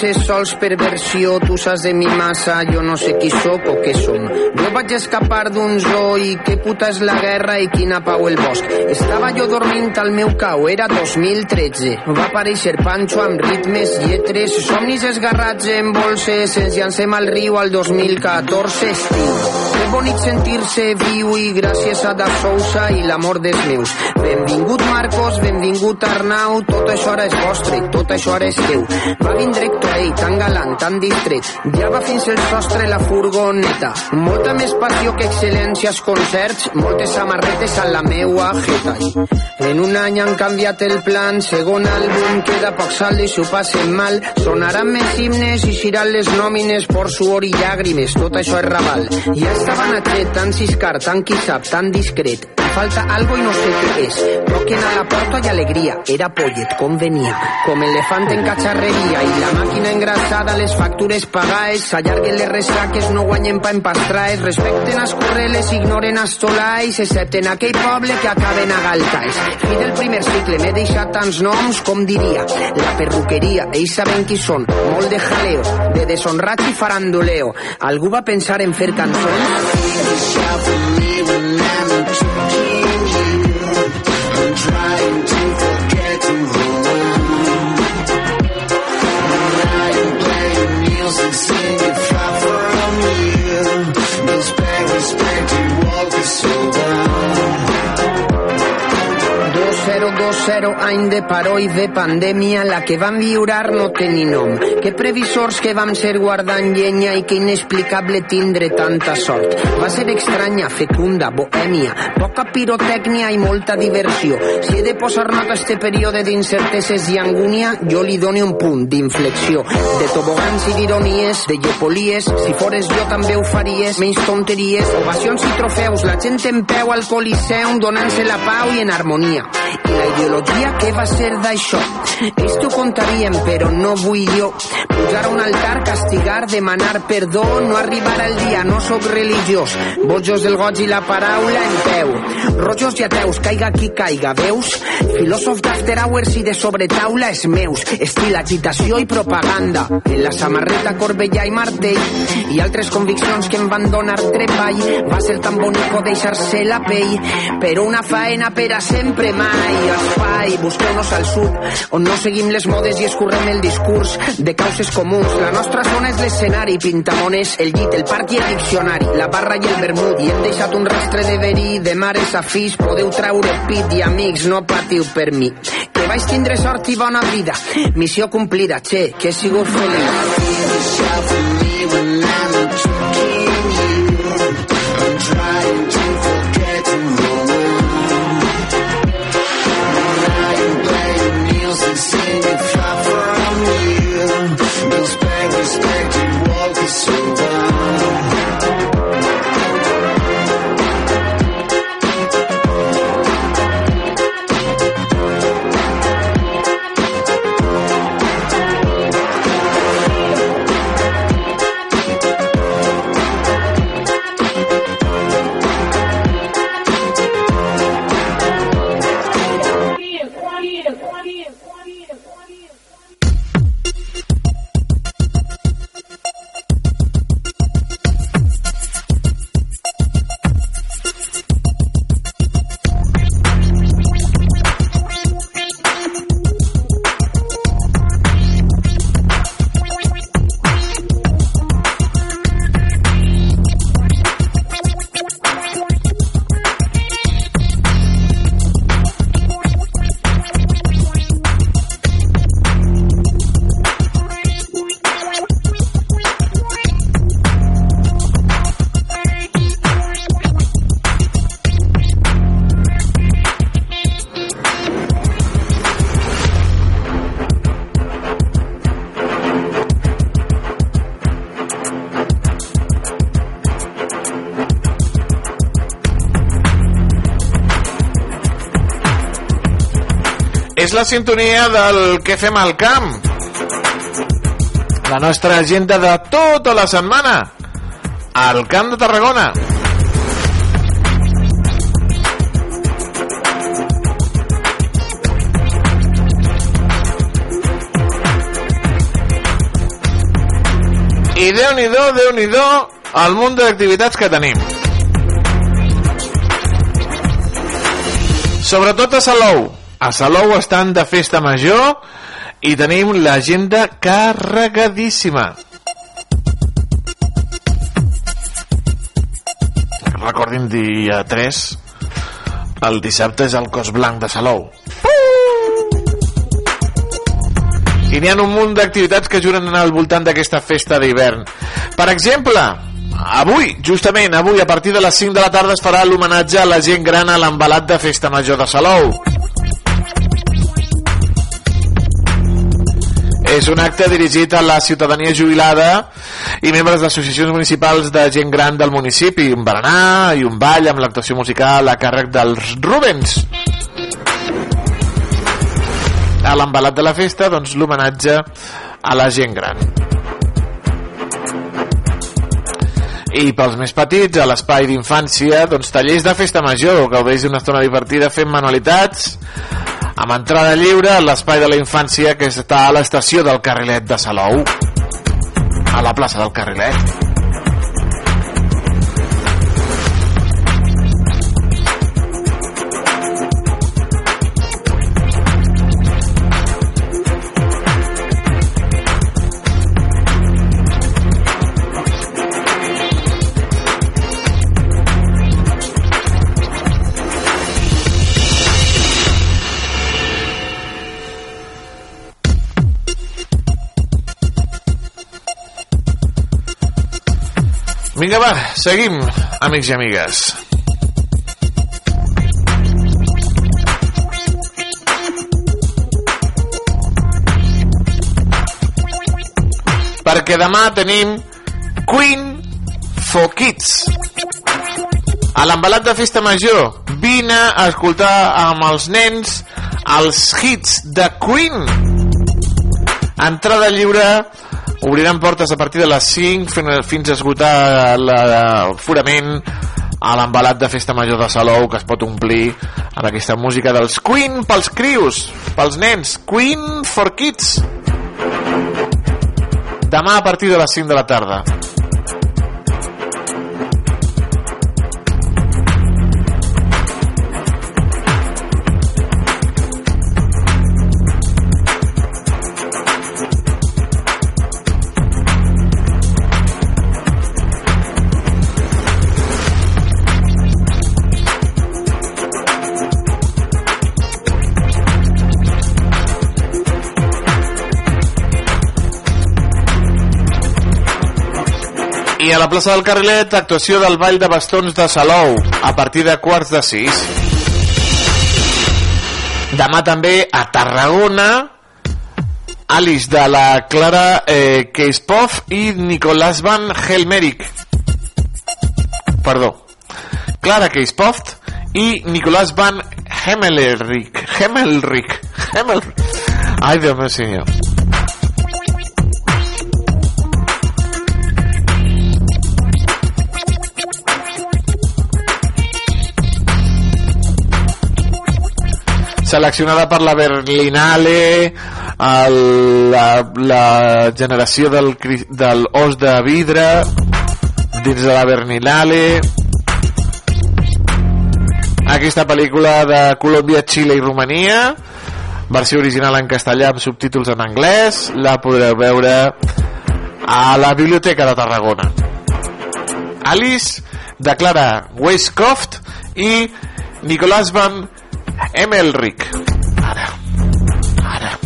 Speaker 19: És sols perversió, tu saps de mi massa, jo no sé qui sóc o què som. Jo vaig escapar d'un zoo i què puta és la guerra i quina pau el bosc. Estava jo dormint al meu cau, era 2013. Va aparèixer Pancho amb ritmes, lletres, somnis esgarrats en bolses, ens llancem al riu al 2014 estiu. Que bonic sentir-se viu i gràcies a Da Sousa i l'amor dels meus. Benvingut Marcos, benvingut Arnau, tot això ara és vostre, tot això ara és teu. Va vindre Héctor, ei, tan galant, tan distret, ja va fins al sostre la furgoneta. Molta més passió que excel·lència als concerts, moltes samarretes a la meua jeta. En un any han canviat el plan, segon àlbum, queda poc saldo i s'ho passen mal. Sonaran més himnes i xiran les nòmines por suor i llàgrimes, tot això és raval. Ja estaven a tret, tan ciscar, tan qui sap, tan discret. Falta algo i no sé què és. Toquen a la porta i alegria. Era pollet, com venia. Com elefant en catxarreria i la màquina engrassada, les factures pagades, s'allarguen les ressaques, no guanyen pa en pastraes, respecten as correles, ignoren as tolais, excepte en aquell poble que acaben a galtais. Fi del primer cicle, m'he deixat tants noms, com diria, la perruqueria, ells saben qui són, molt de jaleo, de deshonrats i farandoleo. Algú va pensar en fer cançons? 2020 any de paro i de pandèmia la que vam viurar no té ni nom. Que previsors que vam ser guardant llenya i que inexplicable tindre tanta sort. Va ser estranya, fecunda, bohèmia poca pirotècnia i molta diversió. Si he de posar nota a este període d'incerteses i angúnia jo li doni un punt d'inflexió. De tobogans i d'ironies de llepolies si fores jo també ho faries menys tonteries, ovacions i trofeus la gent en peu al coliseum donant-se la pau i en harmonia ideologia què va ser d'això? Ells t'ho contarien però no vull jo. Pujar a un altar, castigar, demanar perdó no arribar al dia, no sóc religiós. Bojos del goig i la paraula en peu. Rojos i ateus, caiga qui caiga veus? filòsof d'after hours i de sobretaula és meus. Estil agitació i propaganda. En la samarreta Corbella i Martell. I altres conviccions que em van donar treball va ser tan bonico deixar-se la pell. Però una faena per a sempre mai espai, busqueu-nos al sud on no seguim les modes i escurrem el discurs de causes comuns. La nostra zona és l'escenari, pintamones el llit, el parc i el diccionari la barra i el vermut. I hem deixat un rastre de verí de mares a fills, podeu treure pit i amics, no patiu per mi. Que vaig tindre sort i bona vida. Missió complida, che, que he sigut
Speaker 6: la sintonia del que fem al camp la nostra agenda de tota la setmana al Camp de Tarragona I Déu-n'hi-do, Déu-n'hi-do, el munt d'activitats que tenim. Sobretot a Salou. A Salou estan de festa major i tenim l'agenda carregadíssima. Recordin dia 3, el dissabte és el cos blanc de Salou. I n'hi ha un munt d'activitats que juren al voltant d'aquesta festa d'hivern. Per exemple, avui, justament avui, a partir de les 5 de la tarda es farà l'homenatge a la gent gran a l'embalat de Festa Major de Salou. És un acte dirigit a la ciutadania jubilada i membres d'associacions municipals de gent gran del municipi, un berenar i un ball amb l'actuació musical a càrrec dels Rubens. A l'embalat de la festa, doncs, l'homenatge a la gent gran. I pels més petits, a l'espai d'infància, doncs tallers de festa major, gaudeix d'una estona divertida fent manualitats, amb entrada lliure a l'espai de la infància que està a l'estació del Carrilet de Salou, a la plaça del Carrilet. Vinga, va, seguim, amics i amigues. Perquè demà tenim Queen for Kids. A l'embalat de festa major, vine a escoltar amb els nens els hits de Queen. Entrada lliure obriran portes a partir de les 5 fins a esgotar l'forament a l'embalat de Festa Major de Salou que es pot omplir amb aquesta música dels Queen pels crios, pels nens. Queen for Kids. Demà a partir de les 5 de la tarda A la plaça del Carrilet, actuació del Ball de Bastons de Salou, a partir de quarts de sis. Demà també a Tarragona, Alice de la Clara eh, Keispov i Nicolás Van Helmeric. Perdó. Clara Keispov i Nicolás Van Hemelric. Hemelric. Hemelric. Ai, Déu meu senyor. Seleccionada per la Berlinale el, la, la generació del, del os de vidre dins de la Berlinale. Aquesta pel·lícula de Colòmbia, Xile i Romania versió original en castellà amb subtítols en anglès la podreu veure a la Biblioteca de Tarragona. Alice de Clara Weiscoft i Nicolás Van Emelric. Ara. Ara.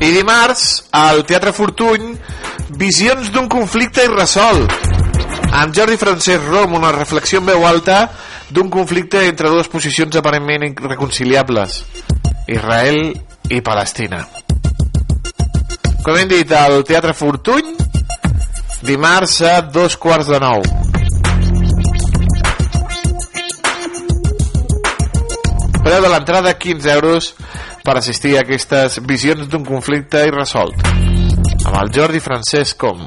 Speaker 6: I dimarts, al Teatre Fortuny, Visions d'un conflicte irresolt amb Jordi Francesc Rom, una reflexió en veu alta d'un conflicte entre dues posicions aparentment irreconciliables, Israel i Palestina. Com hem dit, al Teatre Fortuny, dimarts a dos quarts de nou. Preu de l'entrada 15 euros per assistir a aquestes visions d'un conflicte irresolt. Amb el Jordi Francesc Com.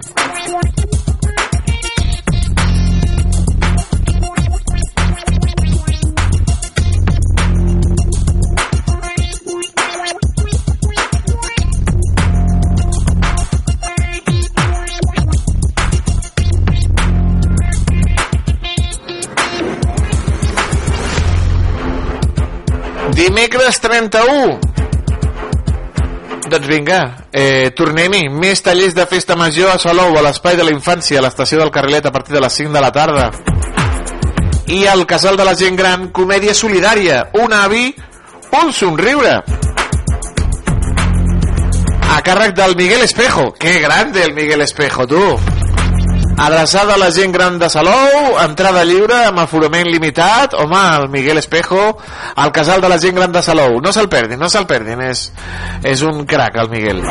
Speaker 6: Dimecres 31. Doncs vinga, eh, tornem-hi. Més tallers de festa major a Salou, a l'Espai de la Infància, a l'estació del Carrilet a partir de les 5 de la tarda. I al Casal de la Gent Gran, comèdia solidària. Un avi, un somriure. A càrrec del Miguel Espejo. Que grande el Miguel Espejo, tu. Adreçada a la gent gran de Salou, entrada lliure amb aforament limitat, home, el Miguel Espejo, al casal de la gent gran de Salou. No se'l perdin, no se'l perdin, és, és un crac el Miguel.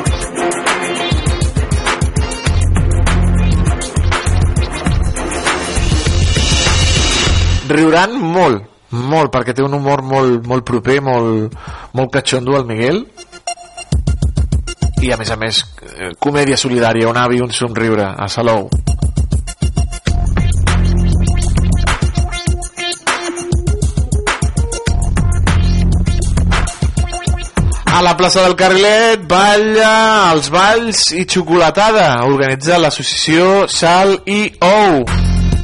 Speaker 6: Riuran molt, molt, perquè té un humor molt, molt proper, molt, molt catxondo el Miguel i a més a més comèdia solidària, un avi un somriure a Salou A la plaça del Carrilet balla els balls i xocolatada. Organitza l'associació Sal i Ou.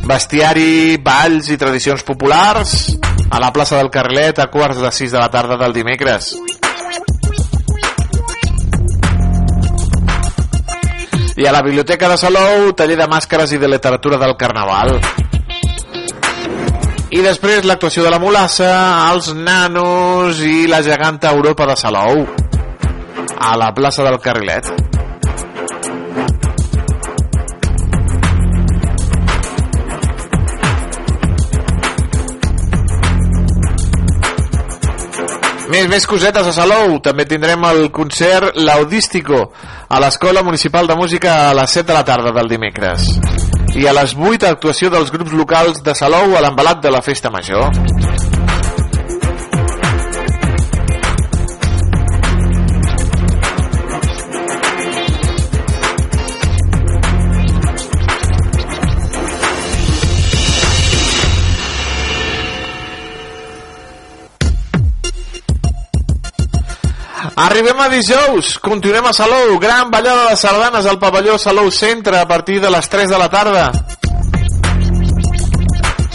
Speaker 6: Bestiari, balls i tradicions populars a la plaça del Carrilet a quarts de sis de la tarda del dimecres. I a la Biblioteca de Salou, taller de màscares i de literatura del Carnaval. I després l'actuació de la Molassa, els nanos i la geganta Europa de Salou a la plaça del Carrilet. Més, més cosetes a Salou. També tindrem el concert Laudístico a l'Escola Municipal de Música a les 7 de la tarda del dimecres. I a les 8 actuació dels grups locals de Salou a l'embalat de la Festa Major. Arribem a dijous, continuem a Salou, gran ballada de sardanes al pavelló Salou Centre a partir de les 3 de la tarda.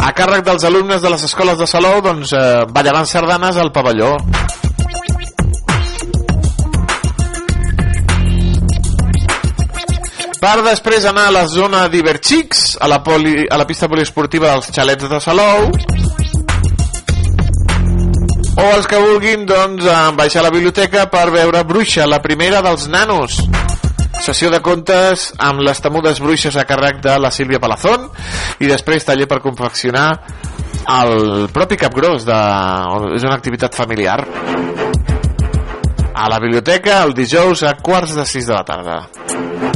Speaker 6: A càrrec dels alumnes de les escoles de Salou, doncs eh, ballaran sardanes al pavelló. Per després anar a la zona d'Iberxics, a, la poli, a la pista poliesportiva dels xalets de Salou, o els que vulguin doncs baixar a la biblioteca per veure Bruixa, la primera dels nanos. Sessió de contes amb les temudes bruixes a càrrec de la Sílvia Palazón i després taller per confeccionar el propi capgròs de... és una activitat familiar. A la biblioteca el dijous a quarts de sis de la tarda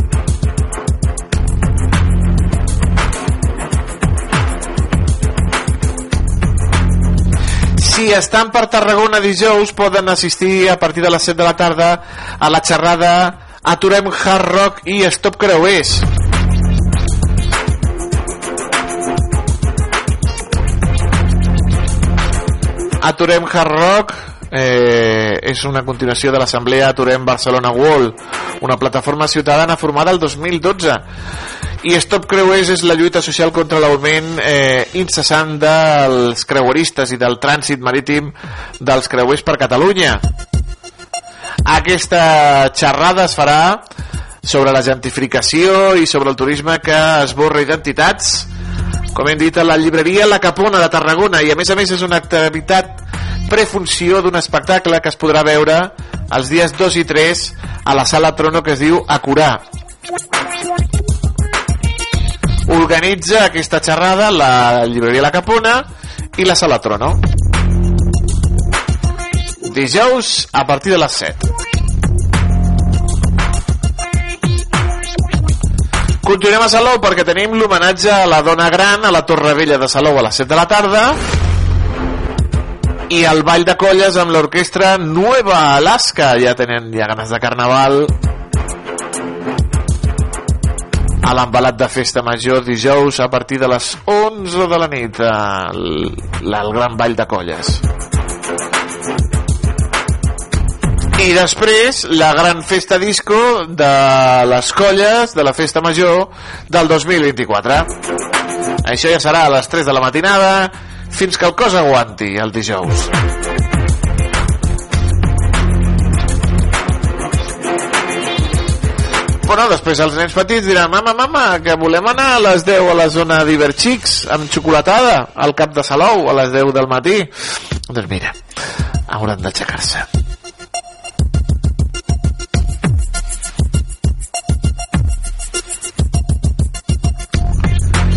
Speaker 6: si estan per Tarragona dijous poden assistir a partir de les 7 de la tarda a la xerrada Aturem Hard Rock i Stop Creuers. Aturem Hard Rock eh, és una continuació de l'assemblea Aturem Barcelona Wall una plataforma ciutadana formada el 2012 i Stop Creuers és la lluita social contra l'augment eh, incessant dels creueristes i del trànsit marítim dels creuers per Catalunya. Aquesta xerrada es farà sobre la gentrificació i sobre el turisme que esborra identitats. Com hem dit a la llibreria La Capona de Tarragona i a més a més és una activitat prefunció d'un espectacle que es podrà veure els dies 2 i 3 a la sala Trono que es diu Acurà organitza aquesta xerrada la llibreria La Capona i la Sala Trono. Dijous a partir de les 7 Continuem a Salou perquè tenim l'homenatge a la dona gran a la Torre Vella de Salou a les 7 de la tarda i el ball de colles amb l'orquestra Nueva Alaska. Ja tenen ja ganes de carnaval a l'embalat de festa major dijous a partir de les 11 de la nit el, el gran ball de colles i després la gran festa disco de les colles de la festa major del 2024 això ja serà a les 3 de la matinada fins que el cos aguanti el dijous. Bueno, després els nens petits diran mama, mama, que volem anar a les 10 a la zona d'Iberxics amb xocolatada al cap de Salou a les 10 del matí. Doncs mira, hauran d'aixecar-se.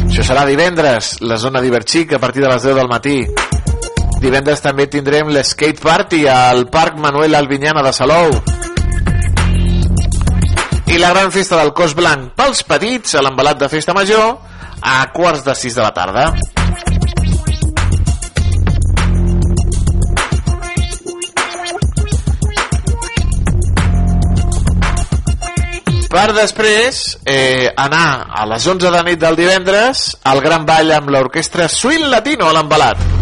Speaker 6: Això serà divendres, la zona d'Iberxic a partir de les 10 del matí. Divendres també tindrem l'Skate Party al Parc Manuel Albinyana de Salou. I la gran festa del cos blanc pels petits a l'embalat de festa major a quarts de 6 de la tarda. per després eh, anar a les 11 de nit del divendres al gran ball amb l'orquestra Swing Latino a l'embalat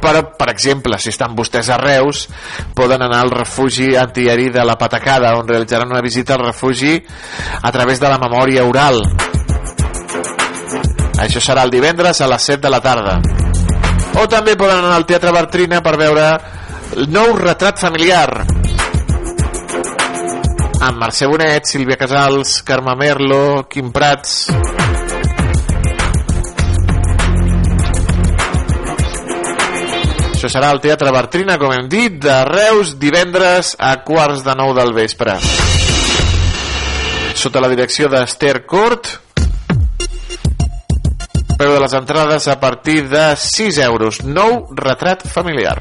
Speaker 6: per, per exemple, si estan vostès a Reus, poden anar al refugi antiaeri de la Patacada, on realitzaran una visita al refugi a través de la memòria oral. Això serà el divendres a les 7 de la tarda. O també poden anar al Teatre Bartrina per veure el nou retrat familiar amb Mercè Bonet, Sílvia Casals, Carme Merlo, Quim Prats... Això serà al Teatre Bartrina, com hem dit, de Reus, divendres a quarts de nou del vespre. Sota la direcció d'Esther Cort, preu de les entrades a partir de 6 euros. Nou retrat familiar.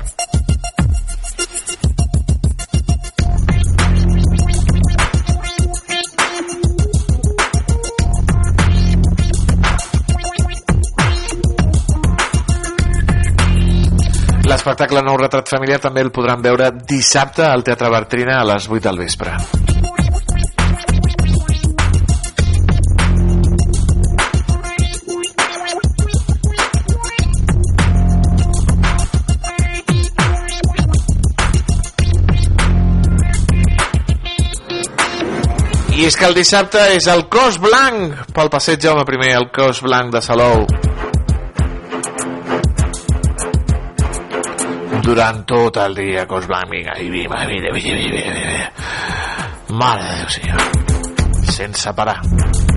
Speaker 6: L'espectacle Nou Retrat Familiar també el podran veure dissabte al Teatre Bartrina a les 8 del vespre. I és que el dissabte és el cos blanc pel passeig Jaume I, el cos blanc de Salou. Durant tot el dia cos blanc vinga, i vinga, vinga, vinga, vinga, vinga. mare de Déu senyor. Sense parar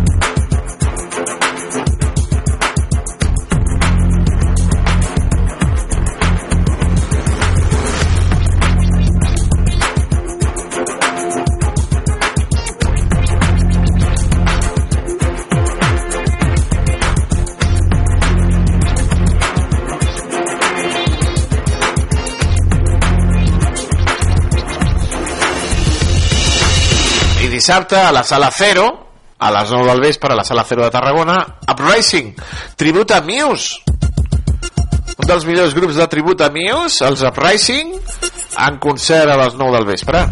Speaker 6: dissabte a la Sala Cero a les 9 del vespre a la Sala Cero de Tarragona Uprising, tribut a Muse. Un dels millors grups de tribut a Muse els Uprising en concert a les 9 del vespre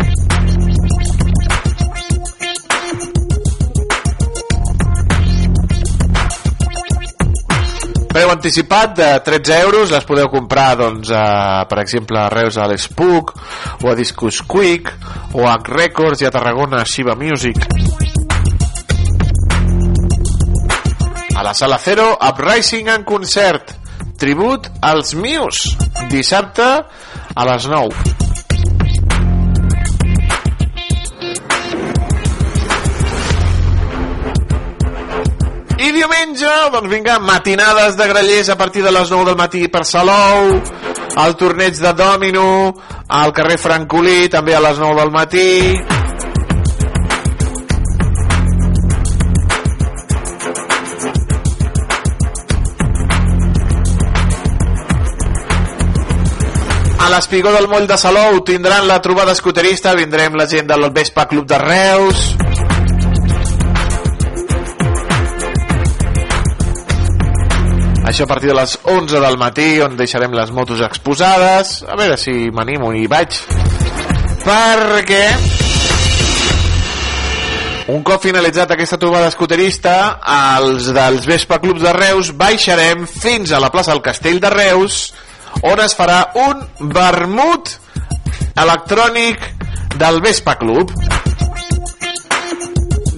Speaker 6: Preu anticipat de 13 euros, les podeu comprar, doncs, a, per exemple, a Reus a l'Espuc, o a Discus Quick, o a Records i a Tarragona a Shiva Music. A la Sala Cero, Uprising en concert, tribut als Muse, dissabte a les 9. I diumenge, doncs vinga, matinades de grallers a partir de les 9 del matí per Salou, el torneig de Domino, al carrer Francolí, també a les 9 del matí. A l'Espigó del Moll de Salou tindran la trobada escoterista, vindrem la gent del Vespa Club de Reus, Això a partir de les 11 del matí, on deixarem les motos exposades. A veure si m'animo i vaig. Perquè un cop finalitzat aquesta trobada escoterista, els dels Vespa Clubs de Reus baixarem fins a la plaça del Castell de Reus, on es farà un vermut electrònic del Vespa Club.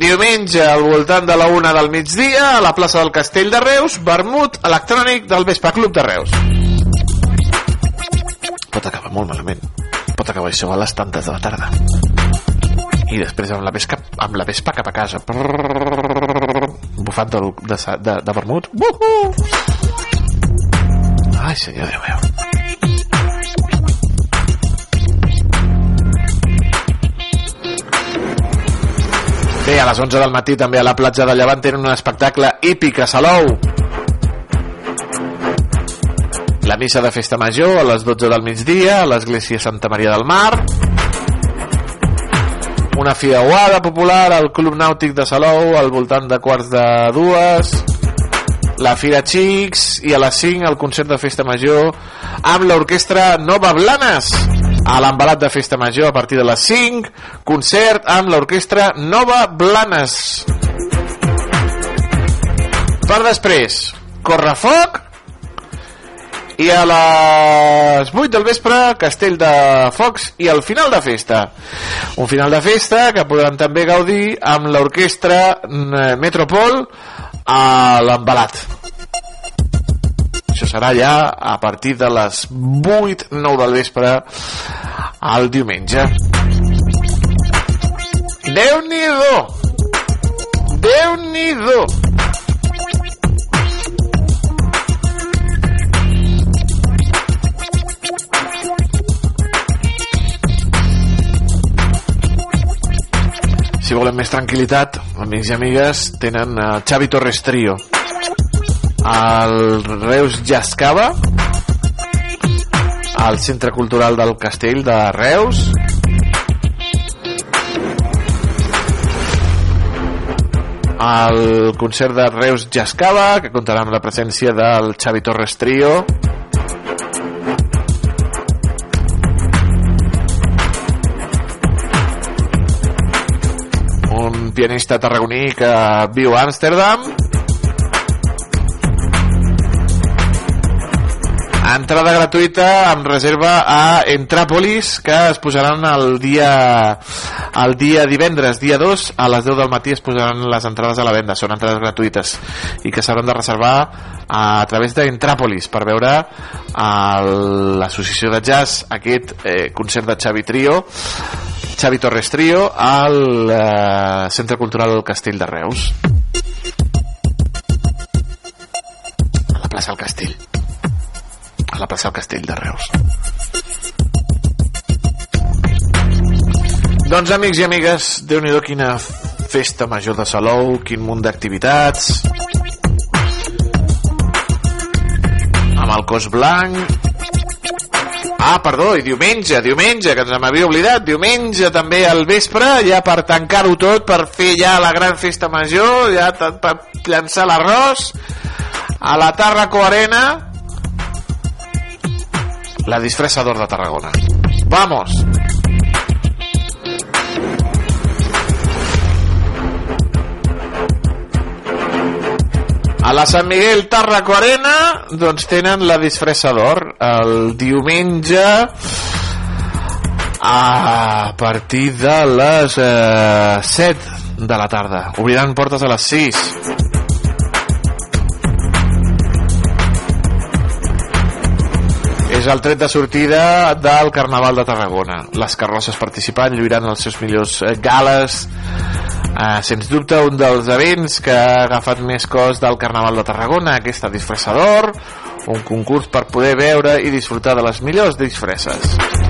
Speaker 6: Diumenge, al voltant de la una del migdia, a la plaça del Castell de Reus, vermut electrònic del Vespa Club de Reus. Pot acabar molt malament. Pot acabar això a les tantes de la tarda. I després amb la vespa, amb la vespa cap a casa. Bufant de, de, de, de vermut. Uhuh! Ai, senyor Déu meu. Bé, a les 11 del matí també a la platja de Llevant tenen un espectacle hípic a Salou. La missa de festa major a les 12 del migdia a l'església Santa Maria del Mar. Una fiauada popular al Club Nàutic de Salou al voltant de quarts de dues. La Fira Xics i a les 5 el concert de festa major amb l'orquestra Nova Blanes a l'embalat de festa major a partir de les 5 concert amb l'orquestra Nova Blanes. Per després Correfoc i a les 8 del vespre Castell de Focs i el final de festa. Un final de festa que podran també gaudir amb l'orquestra mm, Metropol a l'embalat això serà ja a partir de les 8-9 del vespre al diumenge. Déu-n'hi-do! Déu-n'hi-do! Si volen més tranquil·litat amics i amigues tenen uh, Xavi Torres Trio al Reus Jascava al Centre Cultural del Castell de Reus el concert de Reus Jascava que comptarà amb la presència del Xavi Torres Trio un pianista tarragoní que viu a Amsterdam entrada gratuïta amb reserva a Entràpolis que es posaran el dia el dia divendres, dia 2 a les 10 del matí es posaran les entrades a la venda. Són entrades gratuïtes i que s'hauran de reservar a, través d'Entràpolis per veure l'associació de jazz aquest eh, concert de Xavi Trio Xavi Torres Trio al eh, Centre Cultural del Castell de Reus. A la plaça del Castell a la plaça del Castell de Reus. Doncs amics i amigues déu nhi quina festa major de Salou quin munt d'activitats. Amb el cos blanc. Ah, perdó, i diumenge, diumenge, que ens m'havia oblidat, diumenge també al vespre, ja per tancar-ho tot, per fer ja la gran festa major, ja per llançar l'arròs, a la Tarraco Arena, la disfressador de Tarragona. Vamos! A la Sant Miguel Tarraco Arena doncs tenen la disfressador el diumenge a partir de les eh, 7 de la tarda. Obriran portes a les 6. És el tret de sortida del Carnaval de Tarragona. Les carrosses participants lluiran els seus millors eh, gales. Eh, sens dubte, un dels events que ha agafat més cos del Carnaval de Tarragona, aquesta disfressador, un concurs per poder veure i disfrutar de les millors disfresses.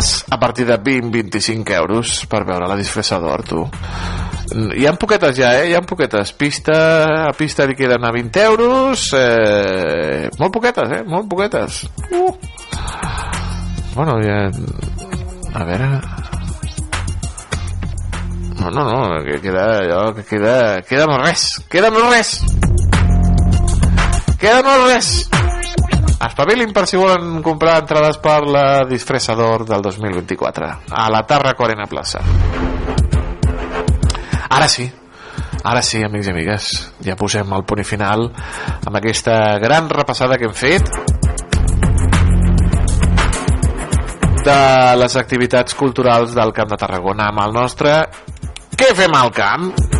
Speaker 6: entrades a partir de 20-25 euros per veure la disfressador, tu.
Speaker 17: Hi ha poquetes ja, eh? Hi ha poquetes. Pista, a pista li queden a 20 euros. Eh... Molt poquetes, eh? Molt poquetes. Uh. Bueno, ja... A veure... No, no, no, que queda allò, que queda... Queda molt res, queda molt res! Queda molt res! Queda molt res! Espavilin per si volen comprar entrades per la disfressador del 2024 a la Tarra Corena Plaça. Ara sí. Ara sí amics i amigues. Ja posem el punt final amb aquesta gran repassada que hem fet de les activitats culturals del Camp de Tarragona amb el nostre Què fem al camp?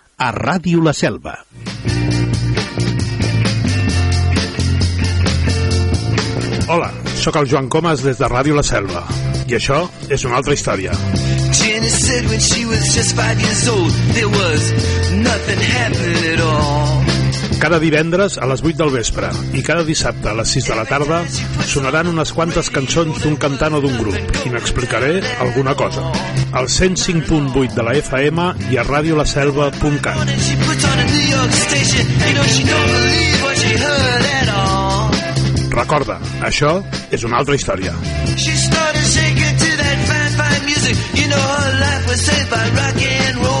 Speaker 20: a Ràdio La Selva.
Speaker 13: Hola, sóc el Joan Comas des de Ràdio La Selva. I això és una altra història.
Speaker 10: Jenny said when she was just five years old, there was nothing happening at all.
Speaker 13: Cada divendres a les 8 del vespre i cada dissabte a les 6 de la tarda sonaran unes quantes cançons d'un cantant o d'un grup i n'explicaré alguna cosa. Al 105.8 de la FM i a radiolaselva.cat. Recorda, això és una altra història.
Speaker 10: She started shaking to that fine, fine music. You know her life was saved by rock and roll.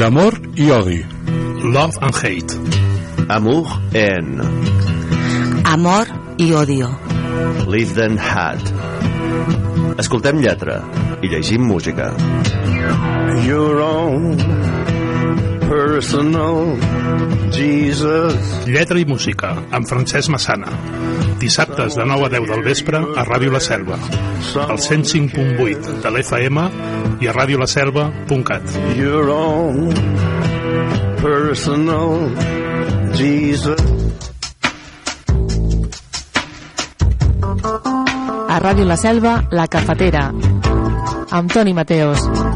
Speaker 13: D'amor i odi. Love and hate.
Speaker 21: Amour en
Speaker 22: Amor i odio.
Speaker 21: Live Then Had. Escoltem lletra i llegim música.
Speaker 23: Your own personal Jesus.
Speaker 13: Lletra i música, amb Francesc Massana. Dissabtes de 9 a 10 del vespre a Ràdio La Selva. Al 105.8 de l'FM i a radiolaselva.cat.
Speaker 23: Your own personal Jesus.
Speaker 5: A Ràdio La Selva, La Cafetera, amb Toni Mateos.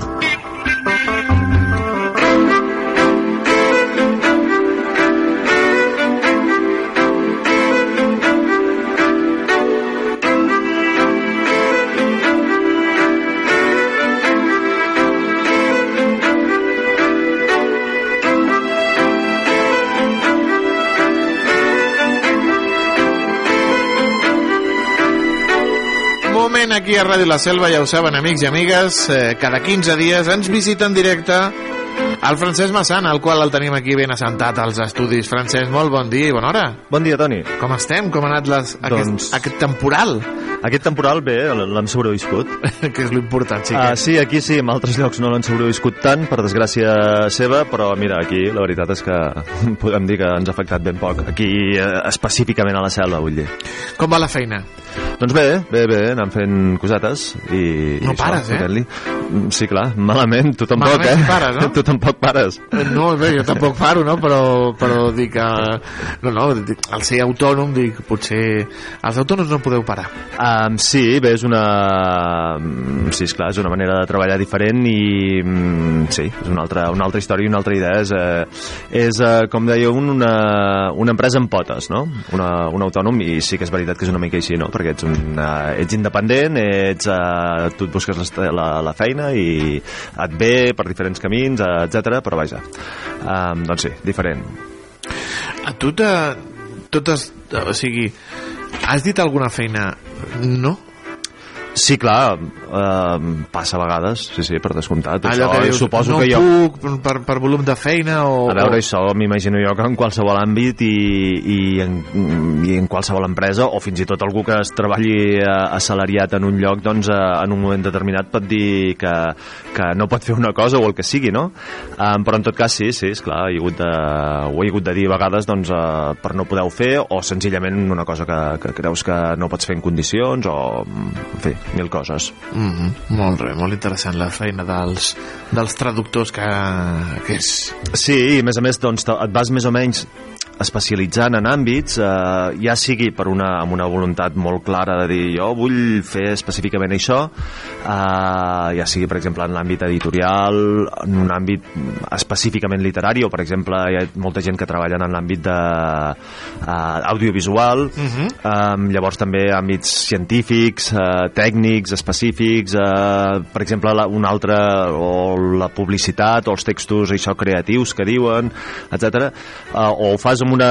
Speaker 6: Moment aquí a Ràdio La Selva, ja ho saben, amics i amigues, eh, cada 15 dies ens visita en directe el Francesc Massana, el qual el tenim aquí ben assentat als estudis. Francesc, molt bon dia i bona hora.
Speaker 21: Bon dia, Toni.
Speaker 6: Com estem? Com ha anat les, aquest,
Speaker 21: Doncs-
Speaker 6: aquest temporal?
Speaker 21: Aquest temporal bé, l'hem sobreviscut.
Speaker 6: que és l'important, sí.
Speaker 21: Ah, sí, aquí sí, en altres llocs no l'han sobreviscut tant, per desgràcia seva, però mira, aquí la veritat és que podem dir que ens ha afectat ben poc. Aquí, eh, específicament a la selva, vull dir.
Speaker 6: Com va la feina?
Speaker 21: Doncs bé, bé, bé, anem fent cosetes i...
Speaker 6: No
Speaker 21: i
Speaker 6: pares, eh?
Speaker 21: fent-li. Mm, Sí, clar, malament, tu tampoc,
Speaker 6: Malament
Speaker 21: eh?
Speaker 6: pares, no?
Speaker 21: Tu tampoc pares.
Speaker 6: Eh, No, bé, jo tampoc paro, no? Però, però dic que... No, no, dic, al ser autònom, dic, potser... Els autònoms no podeu parar.
Speaker 21: Um, sí, bé, és una... mm, Sí, esclar, és una manera de treballar diferent i mm, sí, és una altra, una altra història i una altra idea. És, eh, és eh, com deia un, una, una empresa amb potes, no? Una, un autònom i sí que és veritat que és una mica així, no? Perquè ets, un, uh, ets independent, ets, uh, tu et busques la, la, la feina i et ve per diferents camins, etc. però vaja, um, doncs sí, diferent.
Speaker 6: A tu te, totes, o sigui, has dit alguna feina no?
Speaker 21: Sí, clar, eh, passa a vegades, sí, sí, per descomptat.
Speaker 6: Allò
Speaker 21: Això,
Speaker 6: que dius,
Speaker 21: suposo
Speaker 6: no
Speaker 21: que jo...
Speaker 6: puc per, per volum de feina o...
Speaker 21: A veure, això m'imagino jo que en qualsevol àmbit i, i, en, i en qualsevol empresa o fins i tot algú que es treballi eh, assalariat en un lloc doncs eh, en un moment determinat pot dir que, que no pot fer una cosa o el que sigui, no? Um, però en tot cas sí, sí, esclar, he hagut de, ho he hagut de dir a vegades doncs, uh, per no poder-ho fer o senzillament una cosa que, que creus que no pots fer en condicions o, en fi, mil coses.
Speaker 6: Mm -hmm. Molt bé, molt interessant la feina dels, dels traductors que, que és...
Speaker 21: Sí, i a més a més doncs, et vas més o menys especialitzant en àmbits, eh, ja sigui per una, amb una voluntat molt clara de dir jo vull fer específicament això, eh, ja sigui per exemple en l'àmbit editorial, en un àmbit específicament literari o per exemple hi ha molta gent que treballa en l'àmbit de eh, audiovisual,
Speaker 6: Mhm.
Speaker 21: eh, llavors també àmbits científics, eh, tècnics, específics, eh, per exemple la, un altre o la publicitat o els textos això creatius que diuen, etc. Eh, o ho fas amb una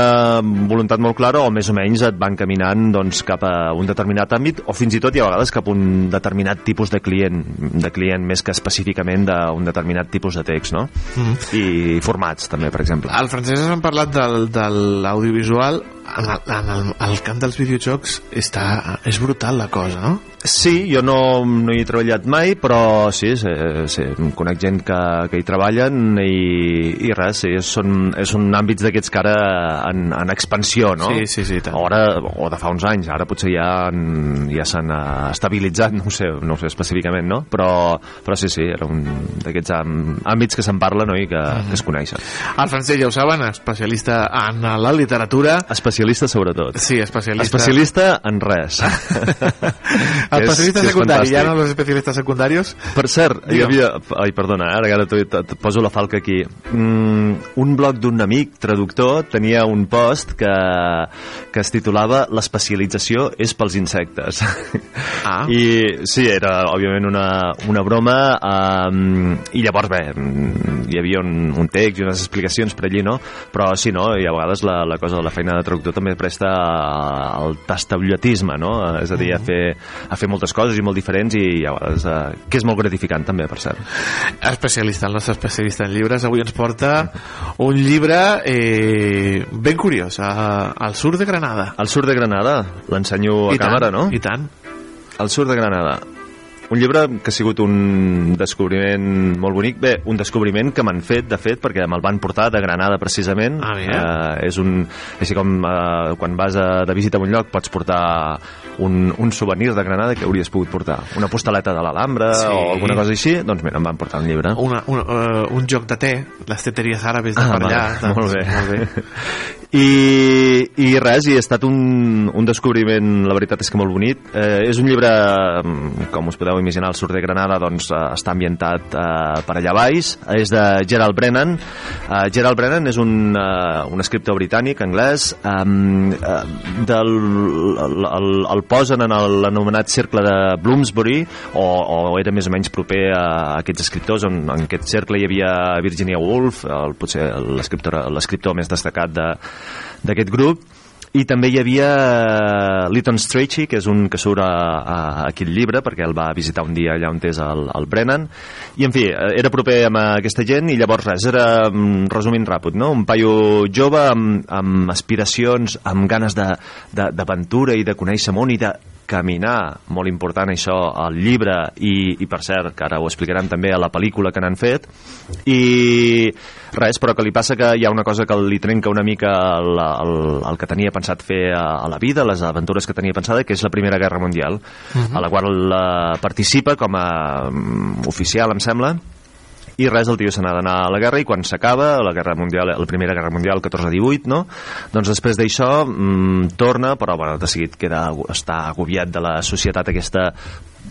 Speaker 21: voluntat molt clara o més o menys et van caminant doncs, cap a un determinat àmbit o fins i tot i a vegades cap a un determinat tipus de client, de client més que específicament d'un determinat tipus de text, no?
Speaker 6: Mm.
Speaker 21: I formats també, per exemple.
Speaker 6: El francès hem parlat del, de l'audiovisual en, el, en el, el camp dels videojocs està, és brutal la cosa, no?
Speaker 21: Sí, jo no, no hi he treballat mai, però sí, sí, sí conec gent que, que hi treballen i, i res, sí, són, són àmbits d'aquests que ara en, en expansió, no?
Speaker 6: Sí, sí, sí, tant.
Speaker 21: Ara, o de fa uns anys, ara potser ja, ja s'han eh, estabilitzat, no ho sé, no ho sé específicament, no? Però, però sí, sí, era un d'aquests àmbits que se'n parla no? i que, que es coneixen.
Speaker 6: El francès, ja ho saben, especialista en la literatura.
Speaker 21: Especialista sobretot.
Speaker 6: Sí, especialista.
Speaker 21: Especialista en res.
Speaker 6: Especialista
Speaker 21: és-
Speaker 6: secundari, ja no los especialistas secundarios.
Speaker 21: Per cert, hi
Speaker 6: Digue'm.
Speaker 21: havia... Ai, perdona, ara que ara et poso la falca aquí. Mm, un blog d'un amic traductor tenia un post que, que es titulava L'especialització és pels insectes.
Speaker 6: Ah.
Speaker 21: I sí, era òbviament una, una broma um, i llavors bé, mm, hi havia un, un text i unes explicacions per allí, no? Però sí, no? I a vegades la, la cosa de la feina de traductor també presta al tastaulletisme, no? És a dir, a fer, a fer moltes coses i molt diferents i a vegades eh, que és molt gratificant també, per cert.
Speaker 6: Especialista, el nostre especialista en llibres, avui ens porta un llibre eh, ben curiós, a, al sur de Granada.
Speaker 21: El sur de Granada, l'ensenyo a
Speaker 6: I tant,
Speaker 21: càmera, no?
Speaker 6: I tant.
Speaker 21: El sur de Granada. Un llibre que ha sigut un descobriment molt bonic. Bé, un descobriment que m'han fet, de fet, perquè me'l van portar de Granada, precisament.
Speaker 6: Ah, mira.
Speaker 21: eh, és un... Així com eh, quan vas a, de visita a un lloc pots portar un, un souvenir de Granada que hauries pogut portar. Una postaleta de l'Alhambra
Speaker 6: Sí.
Speaker 21: o alguna cosa així. Doncs mira, em van portar un llibre.
Speaker 6: Una, una, uh, un joc de té, les teteries àrabes de per allà.
Speaker 21: Ah, vale. molt bé.
Speaker 6: Molt bé.
Speaker 21: I, i res, i ha estat un, un descobriment, la veritat és que molt bonic. Eh, és un llibre, mm, com us podeu imaginar, el Sur de Granada doncs, eh, està ambientat eh, per allà baix. És de Gerald Brennan. Eh, Gerald Brennan és un, eh, un escriptor britànic, anglès. Eh, eh, del, el, el, el posen en l'anomenat cercle de Bloomsbury, o, o era més o menys proper a aquests escriptors, on en aquest cercle hi havia Virginia Woolf, el, potser l'escriptor més destacat de, d'aquest grup i també hi havia eh, Lytton Strachey, que és un que surt a, a, aquest llibre, perquè el va visitar un dia allà on és el, el Brennan, i en fi, eh, era proper amb aquesta gent, i llavors res, era, mm, resumint ràpid, no? un paio jove amb, amb aspiracions, amb ganes d'aventura i de conèixer món i de caminar, molt important això, al llibre i, i per cert, que ara ho explicarem també a la pel·lícula que n'han fet i res, però que li passa que hi ha una cosa que li trenca una mica el, el, el que tenia pensat fer a, a la vida, les aventures que tenia pensada, que és la Primera Guerra Mundial,
Speaker 6: Mhm.
Speaker 21: a la qual eh, participa com a mm, oficial, em sembla, i res, el tio se n'ha d'anar a la guerra i quan s'acaba la guerra mundial, la primera guerra mundial 14-18, no? Doncs després d'això mm, torna, però bueno, de seguit queda, està agobiat de la societat aquesta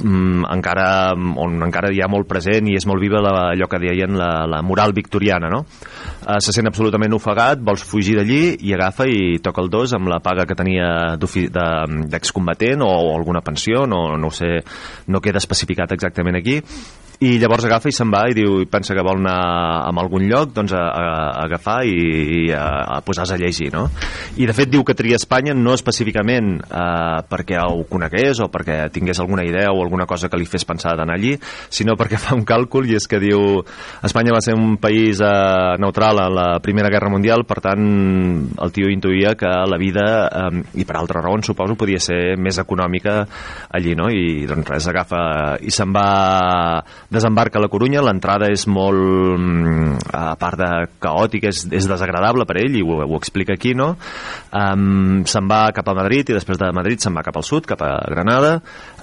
Speaker 21: mm, encara, on encara hi ha molt present i és molt viva la, allò que deien la, la moral victoriana, no? Eh, se sent absolutament ofegat, vols fugir d'allí i agafa i toca el dos amb la paga que tenia d'ofi- de- d'excombatent o, o alguna pensió, no, no ho sé, no queda especificat exactament aquí, i llavors agafa i se'n va i diu i pensa que vol anar a algun lloc doncs a, a, a agafar i, i a, a posar-se a llegir no? i de fet diu que tria Espanya no específicament eh, perquè ho conegués o perquè tingués alguna idea o alguna cosa que li fes pensar d'anar allí sinó perquè fa un càlcul i és que diu Espanya va ser un país eh, neutral a la Primera Guerra Mundial per tant el tio intuïa que la vida eh, i per altres raons suposo podia ser més econòmica allí no? i doncs res agafa i se'n va desembarca a la Corunya, l'entrada és molt mm, a part de caòtic és, és desagradable per ell i ho, ho explica aquí, no? Um, se'n va cap a Madrid i després de Madrid se'n va cap al sud, cap a Granada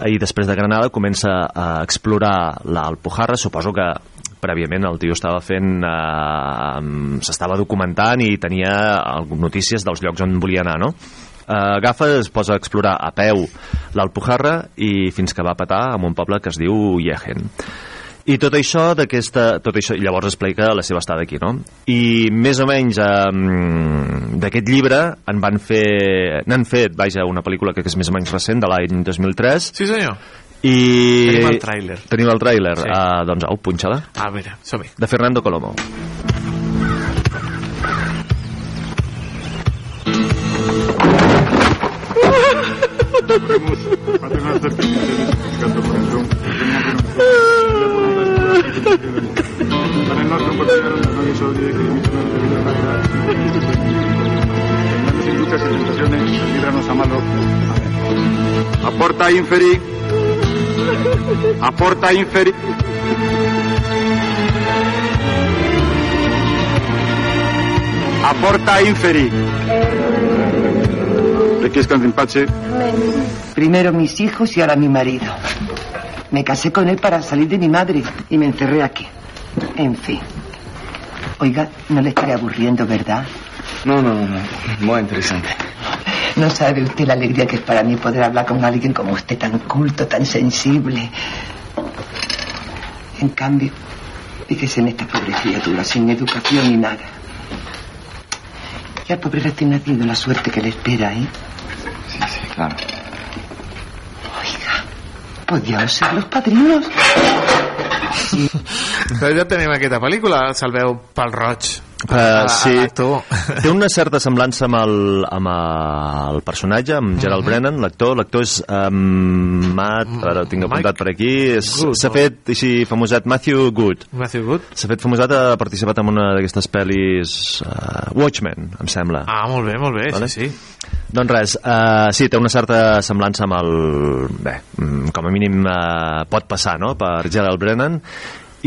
Speaker 21: i després de Granada comença a explorar l'Alpujarra, suposo que prèviament el tio estava fent eh, s'estava documentant i tenia notícies dels llocs on volia anar, no? eh, agafa, es posa a explorar a peu l'Alpujarra i fins que va petar en un poble que es diu Yegen. I tot això d'aquesta tot això i llavors explica la seva estada aquí, no? I més o menys eh, d'aquest llibre en van fer n'han fet, vaja, una pel·lícula que és més o menys recent de l'any 2003.
Speaker 6: Sí, senyor.
Speaker 21: I
Speaker 6: Tenim el tràiler.
Speaker 21: Tenim el tràiler.
Speaker 6: Sí.
Speaker 21: Uh, doncs au, punxa-la.
Speaker 6: A veure, som-hi.
Speaker 21: De Fernando Colomo.
Speaker 24: Portero, no Aporta inferi. Aporta inferi. Aporta inferi. Requiescan in pace.
Speaker 25: Primero mis hijos y ahora mi marido. Me casé con él para salir de mi madre y me encerré aquí. En fin. Oiga, no le estaré aburriendo, ¿verdad?
Speaker 26: No, no, no. Muy interesante.
Speaker 25: No sabe usted la alegría que es para mí poder hablar con alguien como usted, tan culto, tan sensible. En cambio, fíjese en esta pobre criatura, sin educación ni nada. Y al pobre recién nacido la suerte que le espera, ¿eh?
Speaker 26: Sí, sí, claro.
Speaker 25: Podíamos ser los padrinos.
Speaker 6: Però ja tenim aquesta pel·lícula, se'l veu pel roig.
Speaker 21: Uh, sí,
Speaker 6: l'actor.
Speaker 21: té una certa semblança amb el, amb el personatge, amb Gerald
Speaker 6: Mhm.
Speaker 21: Brennan, l'actor. L'actor és um, Matt, ara ho tinc apuntat per aquí, s'ha fet així famosat Matthew Good.
Speaker 6: Matthew Good?
Speaker 21: S'ha fet famosat, ha participat en una d'aquestes pel·lis uh, Watchmen, em sembla.
Speaker 6: Ah, molt bé, molt bé,
Speaker 21: Vale.
Speaker 6: sí, sí.
Speaker 21: Doncs res, uh, sí, té una certa semblança amb el... Bé, mm, com a mínim uh, pot passar, no?, per Gerald Brennan,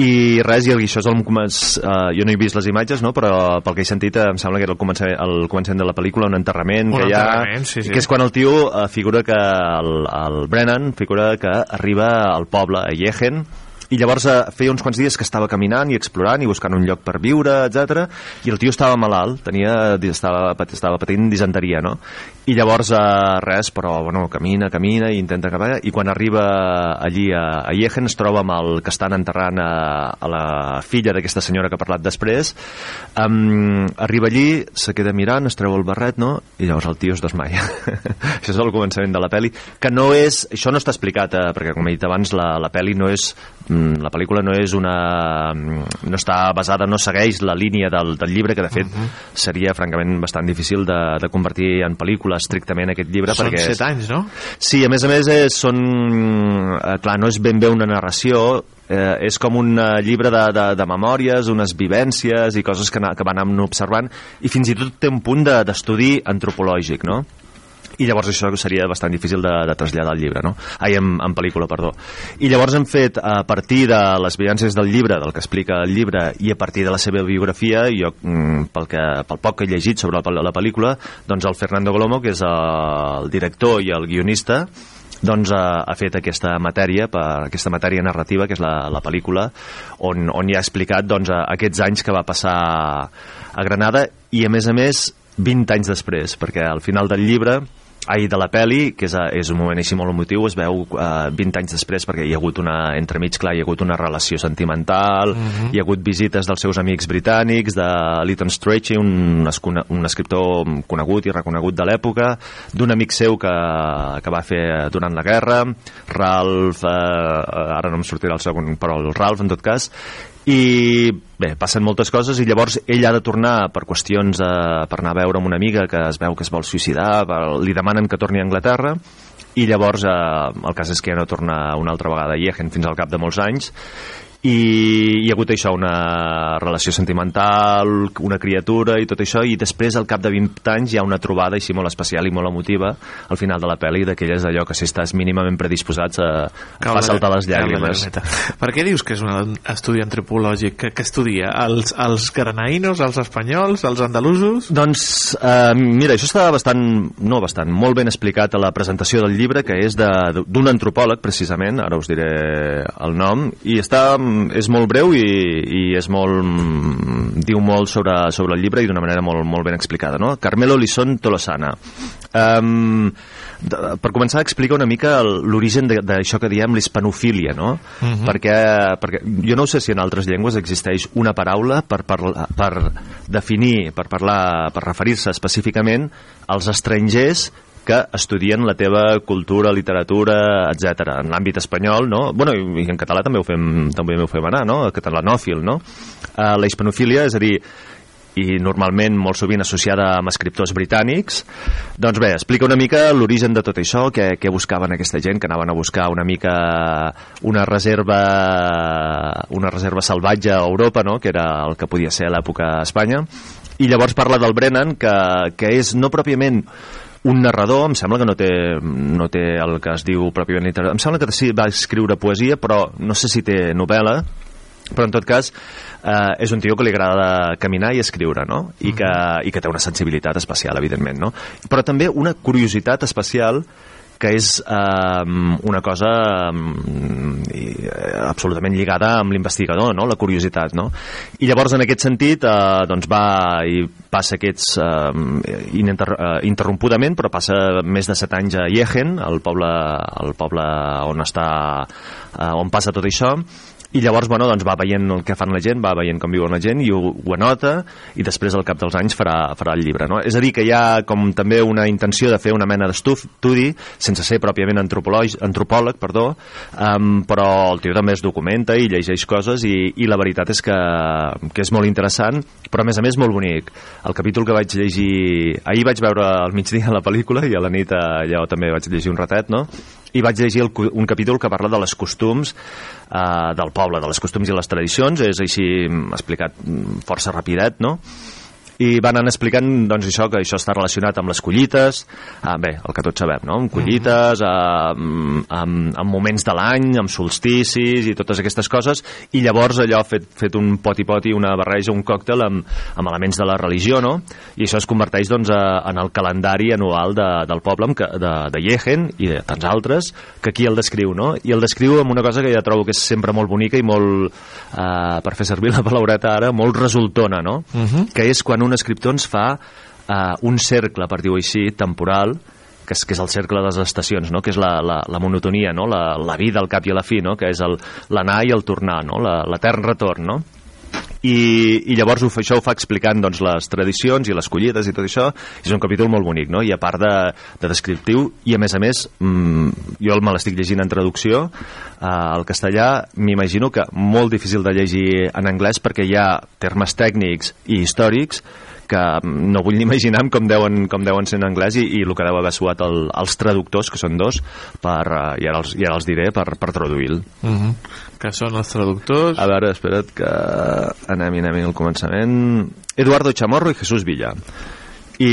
Speaker 21: i res, i això és el començ, uh, jo no he vist les imatges, no? però pel que he sentit eh, em sembla que era el començament, el començament de la pel·lícula un enterrament
Speaker 6: Un
Speaker 21: que hi ha
Speaker 6: enterrament, sí, sí.
Speaker 21: que és quan el tio uh, figura que el, el Brennan figura que arriba al poble a Yegen i llavors eh, feia uns quants dies que estava caminant i explorant i buscant un lloc per viure, etc. i el tio estava malalt, tenia, estava, estava patint disenteria, no? I llavors eh, res, però bueno, camina, camina i intenta acabar, i quan arriba allí a, a Yegen es troba amb el que estan enterrant a, a la filla d'aquesta senyora que ha parlat després, um, arriba allí, se queda mirant, es treu el barret, no? I llavors el tio es desmaia. això és el començament de la peli, que no és, això no està explicat, eh, perquè com he dit abans, la, la peli no és, mm, la pel·lícula no és una, mm, no està basada, no segueix la línia del, del llibre, que de fet seria francament bastant difícil de, de convertir en pel·lícula estrictament aquest llibre,
Speaker 6: Són
Speaker 21: perquè... és-
Speaker 6: set anys, no?
Speaker 21: Sí, a més a més és, són... Eh, clar, no és ben bé una narració, eh, és com un eh, llibre de, de, de memòries, unes vivències i coses que, que van anar observant, i fins i tot té un punt de- d'estudi antropològic, no? I llavors això seria bastant difícil de, de traslladar al llibre, no? Ai, en, en pel·lícula, perdó. I llavors hem fet, a partir de les vivències del llibre, del que explica el llibre, i a partir de la seva biografia, jo, mm, pel, que, pel poc que he llegit sobre la, la pel·lícula, doncs el Fernando Golomo, que és el director i el guionista, doncs ha, ha fet aquesta matèria per aquesta matèria narrativa que és la, la pel·lícula on, on hi ha explicat doncs, aquests anys que va passar a Granada i a més a més 20 anys després perquè al final del llibre ai, de la peli, que és, eh, és un moment així molt emotiu, es veu eh, 20 anys després, perquè hi ha hagut una, entremig, clar, hi ha hagut una relació sentimental,
Speaker 6: Mhm.
Speaker 21: hi ha hagut visites dels seus amics britànics, de Lytton Strachey, un, un escriptor conegut i reconegut de l'època, d'un amic seu que, que va fer durant la guerra, Ralph, eh, ara no em sortirà el segon, però el Ralph, en tot cas, i bé, passen moltes coses i llavors ell ha de tornar per qüestions de, per anar a veure amb una amiga que es veu que es vol suïcidar li demanen que torni a Anglaterra i llavors eh, el cas és que ja no torna una altra vegada a Yehen fins al cap de molts anys i hi ha hagut això, una relació sentimental, una criatura i tot això, i després al cap de 20 anys hi ha una trobada així molt especial i molt emotiva al final de la pel·li, d'aquelles d'allò que si estàs mínimament predisposats a, a fa saltar les llàgrimes.
Speaker 6: Per què dius que és un estudi antropològic? Que, que estudia? Els, els granaïnos, els espanyols, els andalusos?
Speaker 21: Doncs, eh, mira, això està bastant, no bastant, molt ben explicat a la presentació del llibre, que és d'un antropòleg, precisament, ara us diré el nom, i està, és molt breu i, i és molt, mm, diu molt sobre, sobre el llibre i d'una manera molt, molt ben explicada, no? Carmelo Lison Tolosana. Um, de, per començar, explica una mica l'origen d'això que diem l'hispanofília, no?
Speaker 6: Mhm.
Speaker 21: perquè, perquè jo no sé si en altres llengües existeix una paraula per, parlar, per definir, per parlar, per referir-se específicament als estrangers que estudien la teva cultura, literatura, etc. En l'àmbit espanyol, no? Bueno, i en català també ho fem, també ho fem anar, no? Catalanòfil, no? Uh, la hispanofília, és a dir, i normalment molt sovint associada amb escriptors britànics doncs bé, explica una mica l'origen de tot això què, què buscaven aquesta gent, que anaven a buscar una mica una reserva una reserva salvatge a Europa, no? que era el que podia ser a l'època a Espanya i llavors parla del Brennan que, que és no pròpiament un narrador, em sembla que no té, no té el que es diu pròpiament literatura. Em sembla que sí va escriure poesia, però no sé si té novel·la, però en tot cas eh, és un tio que li agrada caminar i escriure no? I, que, i que té una sensibilitat especial evidentment no? però també una curiositat especial que és eh, una cosa eh, absolutament lligada amb l'investigador, no? la curiositat. No? I llavors, en aquest sentit, eh, doncs va i passa aquests eh, ininter, eh, interrompudament, però passa més de set anys a Yehen, el poble, el poble on està eh, on passa tot això i llavors bueno, doncs va veient el que fan la gent, va veient com viuen la gent i ho, ho anota i després al cap dels anys farà, farà el llibre. No? És a dir, que hi ha com també una intenció de fer una mena d'estudi sense ser pròpiament antropòleg, perdó, um, però el tio també es documenta i llegeix coses i, i la veritat és que, que és molt interessant, però a més a més molt bonic. El capítol que vaig llegir... Ahir vaig veure al migdia la pel·lícula i a la nit allò també vaig llegir un ratet, no? I vaig llegir el, un capítol que parla de les costums eh, del poble, de les costums i les tradicions, és així mm, explicat mm, força rapidet, no? I van anar explicant doncs, això, que això està relacionat amb les collites, ah, bé, el que tots sabem, no? amb collites, amb, amb, amb moments de l'any, amb solsticis i totes aquestes coses, i llavors allò fet, fet un poti-poti, una barreja, un còctel amb, amb elements de la religió, no? i això es converteix doncs, a, en el calendari anual de, del poble amb que, de, de Yehen i de tants altres, que aquí el descriu, no? i el descriu amb una cosa que ja trobo que és sempre molt bonica i molt, eh, per fer servir la palaureta ara, molt resultona, no?
Speaker 6: Mhm.
Speaker 21: que és quan un escriptor ens fa eh, un cercle, per dir-ho així, temporal, que és, que és el cercle de les estacions, no? que és la, la, la monotonia, no? la, la vida al cap i a la fi, no? que és l'anar i el tornar, no? L'etern retorn. No? I, i llavors ho, fa- això ho fa explicant doncs, les tradicions i les collides i tot això és un capítol molt bonic no? i a part de, de descriptiu i a més a més mm, jo me l'estic llegint en traducció eh, al castellà m'imagino que molt difícil de llegir en anglès perquè hi ha termes tècnics i històrics que no vull ni imaginar com deuen, com deuen ser en anglès i, i el que deu haver suat el, els traductors, que són dos, per, eh, i, ara els, i ara els diré, per, per traduir-lo.
Speaker 6: Mhm. Que són els traductors...
Speaker 21: A veure, espera't que anem, anem al començament. Eduardo Chamorro i Jesús Villa. I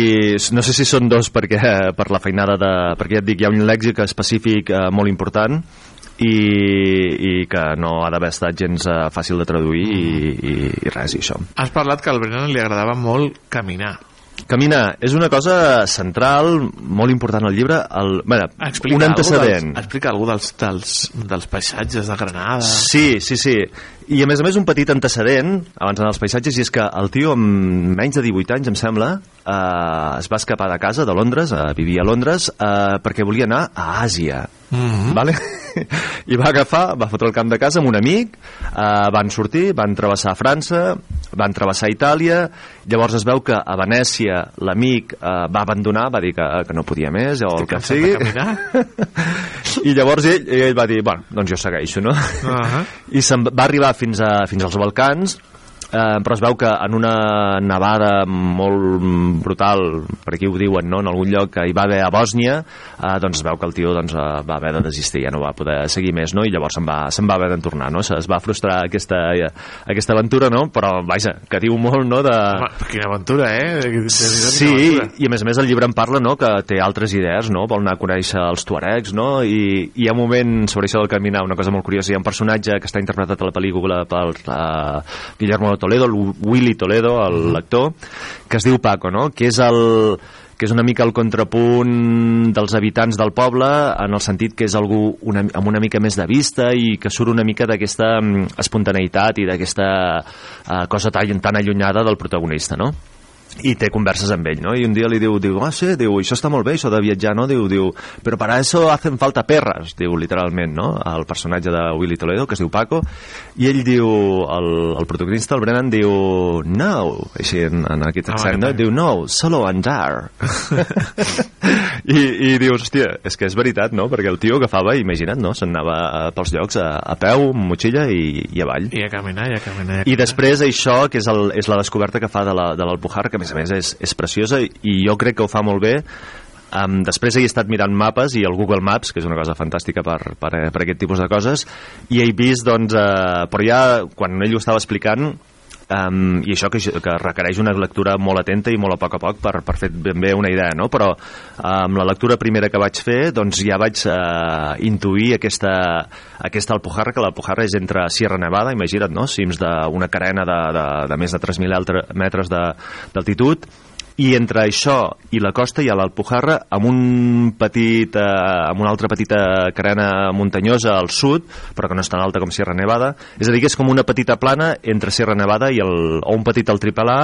Speaker 21: no sé si són dos perquè, per la feinada de... Perquè ja et dic, hi ha un lèxic específic eh, molt important i, i que no ha d'haver estat gens eh, fàcil de traduir i, i, i res, i això.
Speaker 6: Has parlat que al Brennan li agradava molt caminar.
Speaker 21: Caminar és una cosa central, molt important al llibre, el, bueno,
Speaker 6: Explica
Speaker 21: un
Speaker 6: algú
Speaker 21: antecedent.
Speaker 6: Dels, explica alguna dels, dels, dels paisatges de Granada.
Speaker 21: Sí, sí, sí. I a més a més un petit antecedent, abans d'anar als paisatges, i és que el tio amb menys de 18 anys, em sembla, eh, es va escapar de casa, de Londres, eh, vivia a Londres, eh, perquè volia anar a Àsia. Mm -hmm. vale? I va agafar, va fotre el camp de casa amb un amic, eh, van sortir, van travessar França, van travessar Itàlia, llavors es veu que a Venècia l'amic eh, va abandonar, va dir que, que no podia més, o el que sigui, i llavors ell, ell va dir, bueno, doncs jo segueixo, no?
Speaker 6: -huh.
Speaker 21: I va arribar fins, a, fins als Balcans, eh, però es veu que en una nevada molt brutal, per aquí ho diuen, no? en algun lloc que hi va haver a Bòsnia, eh, doncs es veu que el tio doncs, eh, va haver de desistir, ja no va poder seguir més, no? i llavors se'n va, se'n va haver de tornar, no? es va frustrar aquesta, aquesta aventura, no? però vaja, que diu molt no? de...
Speaker 6: Home, quina aventura, eh? De, de, de,
Speaker 21: Sí, i a més a més el llibre en parla no? que té altres idees, no? vol anar a conèixer els tuaregs, no? I, i hi ha un moment sobre això del caminar, una cosa molt curiosa, hi ha un personatge que està interpretat a la pel·lícula per uh, Guillermo Toledo, el Willy Toledo, el lector, que es diu Paco, no? que és el que és una mica el contrapunt dels habitants del poble en el sentit que és algú una, amb una mica més de vista i que surt una mica d'aquesta mm, espontaneïtat i d'aquesta uh, cosa tan, tan allunyada del protagonista, no? I té converses amb ell, no? I un dia li diu, diu, ah, sí, diu, això està molt bé, això de viatjar, no? Diu, diu, però para eso hacen falta perras, diu, literalment, no? El personatge de Willy Toledo, que es diu Paco, i ell diu, el, el protagonista, el Brennan, diu, no, així en, en aquest
Speaker 6: Ah,
Speaker 21: accent, no? Diu, no, solo andar. I, I dius, hòstia, és que és veritat, no? Perquè el tio agafava, imagina't, no? Se'n anava eh, pels llocs a, a peu, amb motxilla i, i avall.
Speaker 6: I a caminar, i a caminar.
Speaker 21: I després això, que és, el, és la descoberta que fa de la- de l'Alpujarra, que a més a més és, és preciosa i jo crec que ho fa molt bé, Um, després he estat mirant mapes i el Google Maps, que és una cosa fantàstica per, per, per aquest tipus de coses, i he vist, doncs, uh, però ja quan ell ho estava explicant, um, i això que, que requereix una lectura molt atenta i molt a poc a poc per, per fer ben bé una idea, no? però amb la lectura primera que vaig fer doncs ja vaig uh, intuir aquesta, aquesta Alpujarra, que l'Alpujarra és entre Sierra Nevada, imagina't, no? cims d'una carena de, de, de més de 3.000 altre- metres d'altitud, i entre això i la costa hi ha l'Alpujarra amb un petit eh, amb una altra petita carena muntanyosa al sud, però que no és tan alta com Sierra Nevada, és a dir, que és com una petita plana entre Sierra Nevada i el, o un petit altiplà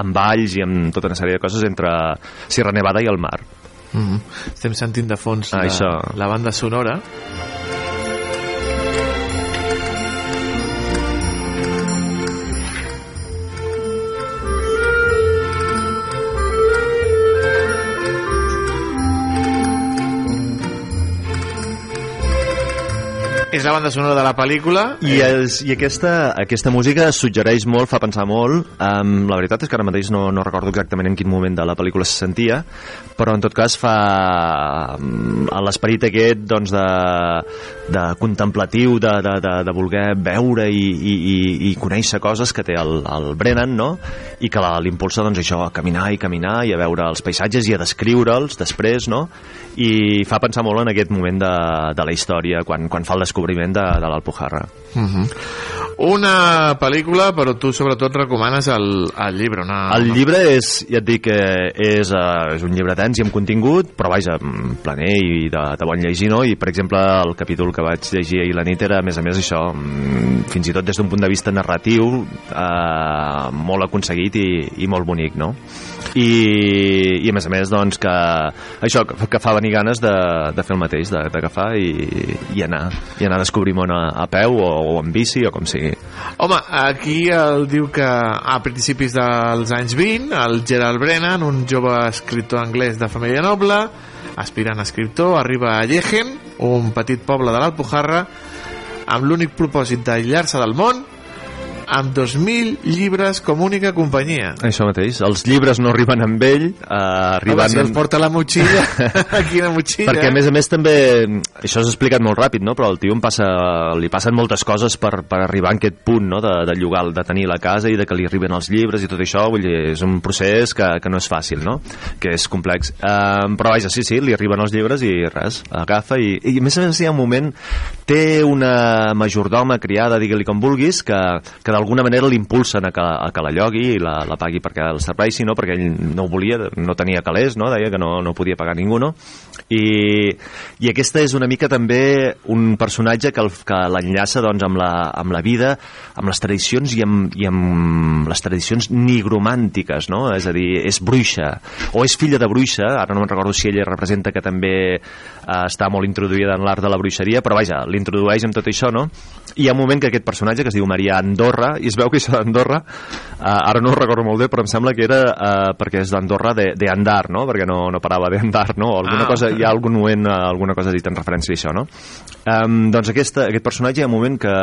Speaker 21: amb valls i amb tota una sèrie de coses entre Sierra Nevada i el mar.
Speaker 6: Mm -hmm. Estem sentint de fons
Speaker 21: Ah,
Speaker 6: la,
Speaker 21: això.
Speaker 6: la banda sonora. És la banda sonora de la pel·lícula.
Speaker 21: I, és, i aquesta, aquesta música suggereix molt, fa pensar molt. Um, la veritat és que ara mateix no, no recordo exactament en quin moment de la pel·lícula se sentia, però en tot cas fa um, l'esperit aquest doncs, de, de contemplatiu, de, de, de, de voler veure i, i, i, i conèixer coses que té el, el Brennan, no? i que l'impulsa doncs, això, a caminar i caminar i a veure els paisatges i a descriure'ls després, no? i fa pensar molt en aquest moment de, de la història, quan, quan fa el descobriment de, de l'Alpujarra.
Speaker 6: Uh -huh. Una pel·lícula, però tu sobretot recomanes el, el llibre. Una,
Speaker 21: El llibre és, ja et dic, que és, uh, és un llibre tens i amb contingut, però vaja, mm, planer i de, de bon llegir, no? I, per exemple, el capítol que vaig llegir ahir la nit era, a més a més, això, mm, fins i tot des d'un punt de vista narratiu, uh, molt aconseguit i, i molt bonic, no? I, i a més a més, doncs, que això, que, que fa venir ganes de, de fer el mateix, d'agafar i, i anar, i anar a descobrir món a, a peu o, o en bici o com sigui.
Speaker 6: Home, aquí el diu que a principis dels anys 20, el Gerald Brennan, un jove escriptor anglès de família noble, aspirant a escriptor, arriba a Llegen, un petit poble de l'Alpujarra, amb l'únic propòsit d'aïllar-se del món, amb 2.000 llibres com única companyia.
Speaker 21: Això mateix, els llibres no arriben amb ell, eh, arriben...
Speaker 6: Home, si els porta la motxilla, aquí la motxilla...
Speaker 21: Perquè a més a més també, això s'ha explicat molt ràpid, no? però al tio passa, li passen moltes coses per, per arribar a aquest punt no? de, de llogar, de tenir la casa i de que li arriben els llibres i tot això, vull dir, és un procés que, que no és fàcil, no? que és complex. Um, però vaja, sí, sí, li arriben els llibres i res, agafa i, i a més a més hi ha un moment, té una majordoma, criada, digue-li com vulguis, que, que d'alguna manera l'impulsen a, a que la llogui i la, la pagui perquè el servei, sinó perquè ell no volia, no tenia calés, no? deia que no, no podia pagar ningú, no? I, i aquesta és una mica també un personatge que, el, que l'enllaça doncs, amb, la, amb la vida, amb les tradicions i amb, i amb les tradicions nigromàntiques, no? és a dir, és bruixa, o és filla de bruixa, ara no me'n recordo si ella representa que també eh, està molt introduïda en l'art de la bruixeria, però vaja, l'introdueix amb tot això, no? I hi ha un moment que aquest personatge, que es diu Maria Andorra, i es veu que això d'Andorra, eh, ara no ho recordo molt bé, però em sembla que era eh, perquè és d'Andorra de, de andar, no? Perquè no, no parava d'andar, no? O alguna
Speaker 6: Ah.
Speaker 21: cosa, hi ha algun moment, eh, alguna cosa dit en referència a això, no? Um, doncs aquesta, aquest personatge hi ha un moment que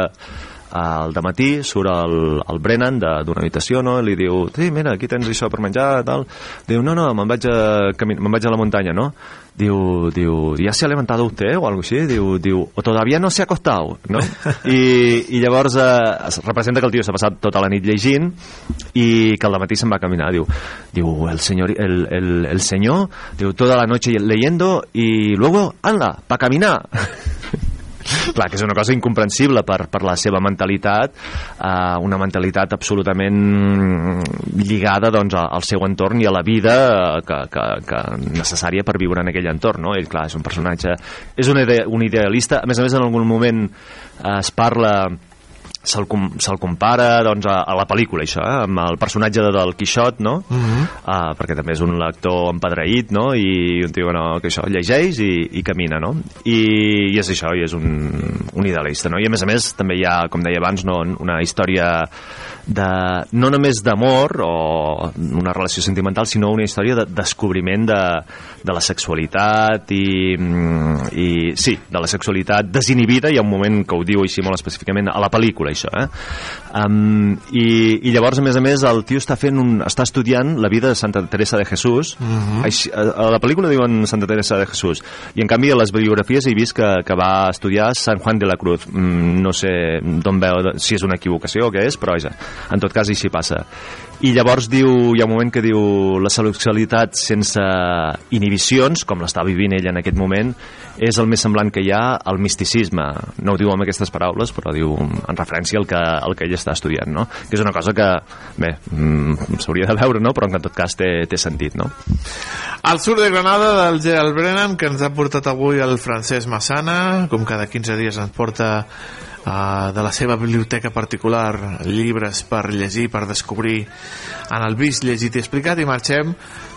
Speaker 21: al matí surt el, el Brennan de- d'una habitació no? li diu, sí, mira, aquí tens això per menjar tal. diu, no, no, me'n vaig, a, me'n vaig a la muntanya no? Diu, diu, ¿ya se ha levantado usted o algo així? Diu, diu, o todavía no se ha acostado, no? I, i llavors eh, es representa que el tio s'ha passat tota la nit llegint i que al matí se'n va a caminar. Diu, diu el, senyor, el, el, el senyor, diu, toda la noche leyendo y luego, anda, pa caminar. Clar, que és una cosa incomprensible per, per la seva mentalitat, eh, una mentalitat absolutament lligada doncs, al seu entorn i a la vida eh, que, que, que necessària per viure en aquell entorn. No? Ell, clar, és un personatge... És un, ide un idealista. A més a més, en algun moment eh, es parla se'l com, se compara doncs, a, a la pel·lícula, això, eh? amb el personatge de, del Quixot, no?
Speaker 6: Mhm.
Speaker 21: uh, perquè també és un lector empadreït, no? I un tio no, que això, llegeix i, i camina, no? I, I és això, i és un, un idealista, no? I a més a més també hi ha, com deia abans, no, una història de, no només d'amor o una relació sentimental, sinó una història de descobriment de, de la sexualitat i, mm, i sí, de la sexualitat desinhibida, hi ha un moment que ho diu així molt específicament a la pel·lícula, això, eh? Um, i, I llavors, a més a més, el tio està fent un, està estudiant la vida de Santa Teresa de Jesús,
Speaker 6: Mhm.
Speaker 21: així, a, a la pel·lícula diuen Santa Teresa de Jesús, i en canvi a les biografies he vist que, que va estudiar San Juan de la Cruz. Mm, no sé d'on veu, si és una equivocació o què és, però vaja, en tot cas així passa. I llavors diu, hi ha un moment que diu la sexualitat sense inhibicions, com l'està vivint ell en aquest moment, és el més semblant que hi ha al misticisme. No ho diu amb aquestes paraules, però diu en referència al que, al que ell està estudiant, no? Que és una cosa que, bé, mm, s'hauria de veure, no? Però en tot cas té, té sentit, no?
Speaker 6: Al sud de Granada del Gerald Brennan que ens ha portat avui el Francesc Massana com cada 15 dies ens porta uh, de la seva biblioteca particular llibres per llegir, per descobrir en el vist llegit i explicat i marxem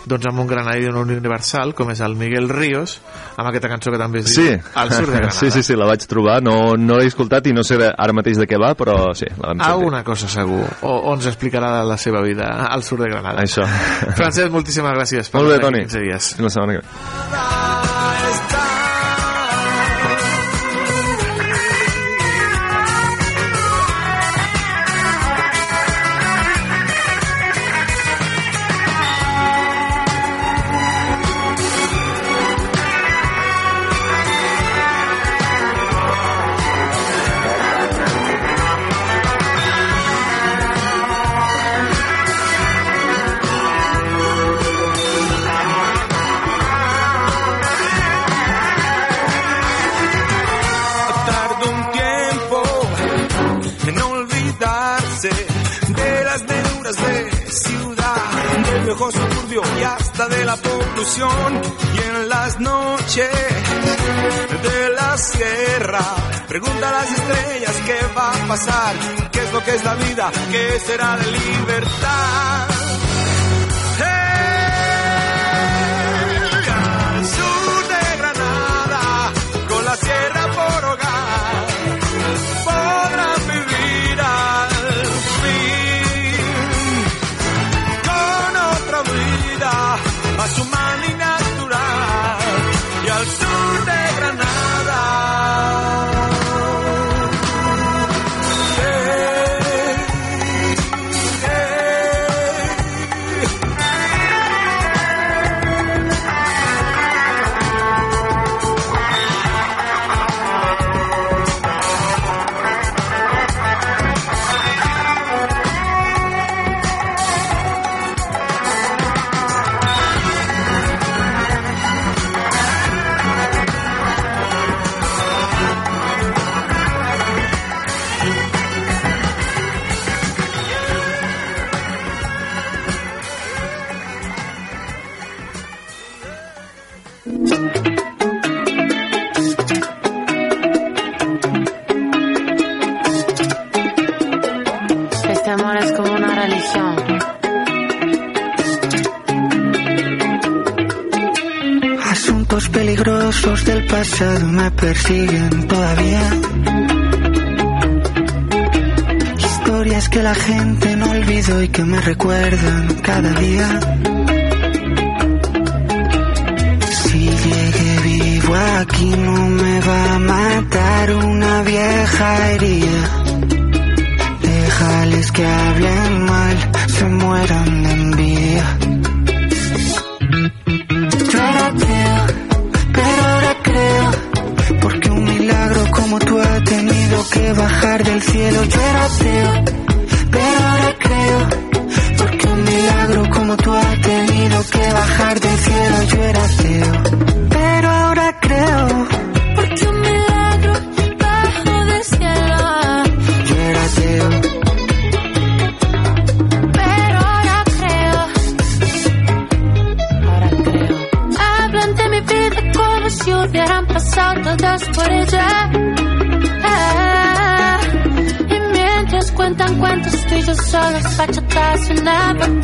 Speaker 6: doncs amb un granadí d'un universal com és el Miguel Ríos amb aquesta cançó que també es
Speaker 21: Sí,
Speaker 6: diu Al sud de Granada
Speaker 21: sí, sí, sí, la vaig trobar, no, no l'he escoltat i no sé ara mateix de què va, però sí, la vam sentir.
Speaker 6: Alguna cosa segur, o, o ens explicarà la seva vida al sud de Granada.
Speaker 21: Això.
Speaker 6: Francesc, moltíssimes gràcies per
Speaker 21: Molt bé, Toni.
Speaker 6: 15 dies.
Speaker 21: Fins la setmana que ve.
Speaker 10: De la polución. Y en las noches de la sierra, pregunta a las estrellas qué va a pasar, qué es lo que es la vida, qué será de libertad.
Speaker 27: Pasado me persiguen todavía. Historias que la gente no olvidó y que me recuerdan cada día. Si llegué vivo aquí no me va a matar una vieja herida. Déjales que hablen mal, se mueran de que bajar del cielo. Yo era ateo, pero ahora creo, porque un milagro como tú ha tenido que bajar del cielo. Yo era ateo,
Speaker 17: bachatas y una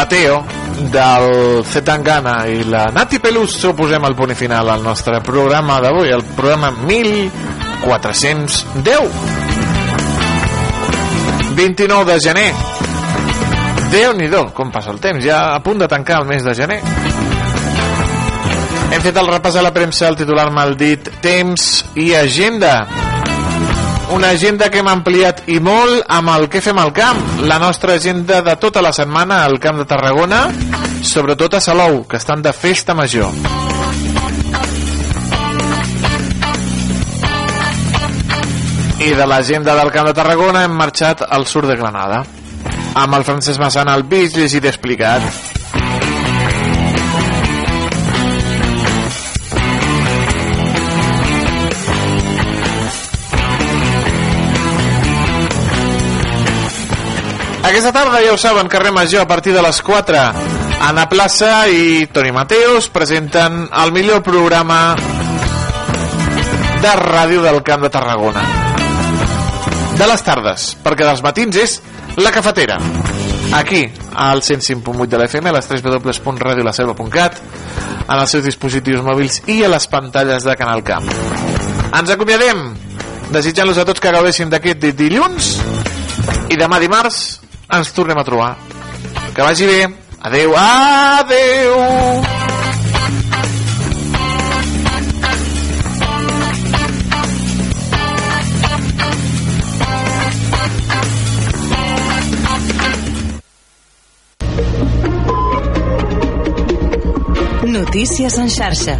Speaker 6: Doncs, amb la Teo del Zetangana i la Nati Pelús suposem el punt final al nostre programa d'avui, el programa 1410 29 de gener. Déu nhi com passa el temps? Ja a punt de tancar el mes de gener. Hem fet el repàs a la premsa el titular mal dit temps i agenda. Una agenda que hem ampliat i molt amb el que fem al camp la nostra agenda de tota la setmana al Camp de Tarragona sobretot a Salou que estan de festa major. I de l'agenda del Camp de Tarragona hem marxat al sud de Granada amb el Francesc Massana al vist llegit explicat Aquesta tarda, ja ho saben, carrer Major, a partir de les 4, Anna Plaça i Toni Mateos presenten el millor programa de ràdio del Camp de Tarragona. De les tardes, perquè dels matins és La Cafetera. Aquí, al 105.8 de la FM, a les www.radiolaselva.cat, en els seus dispositius mòbils i a les pantalles de Canal Camp. Ens acomiadem desitjant-los a tots que gaudeixin d'aquest di- dilluns i demà dimarts ens tornem a trobar. Que vagi bé. Adeu. Adeu.
Speaker 14: Notícies en xarxa.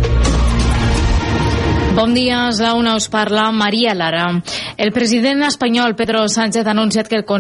Speaker 2: Bon dia, a la una us parla Maria Lara. El president espanyol Pedro Sánchez ha anunciat que el Consell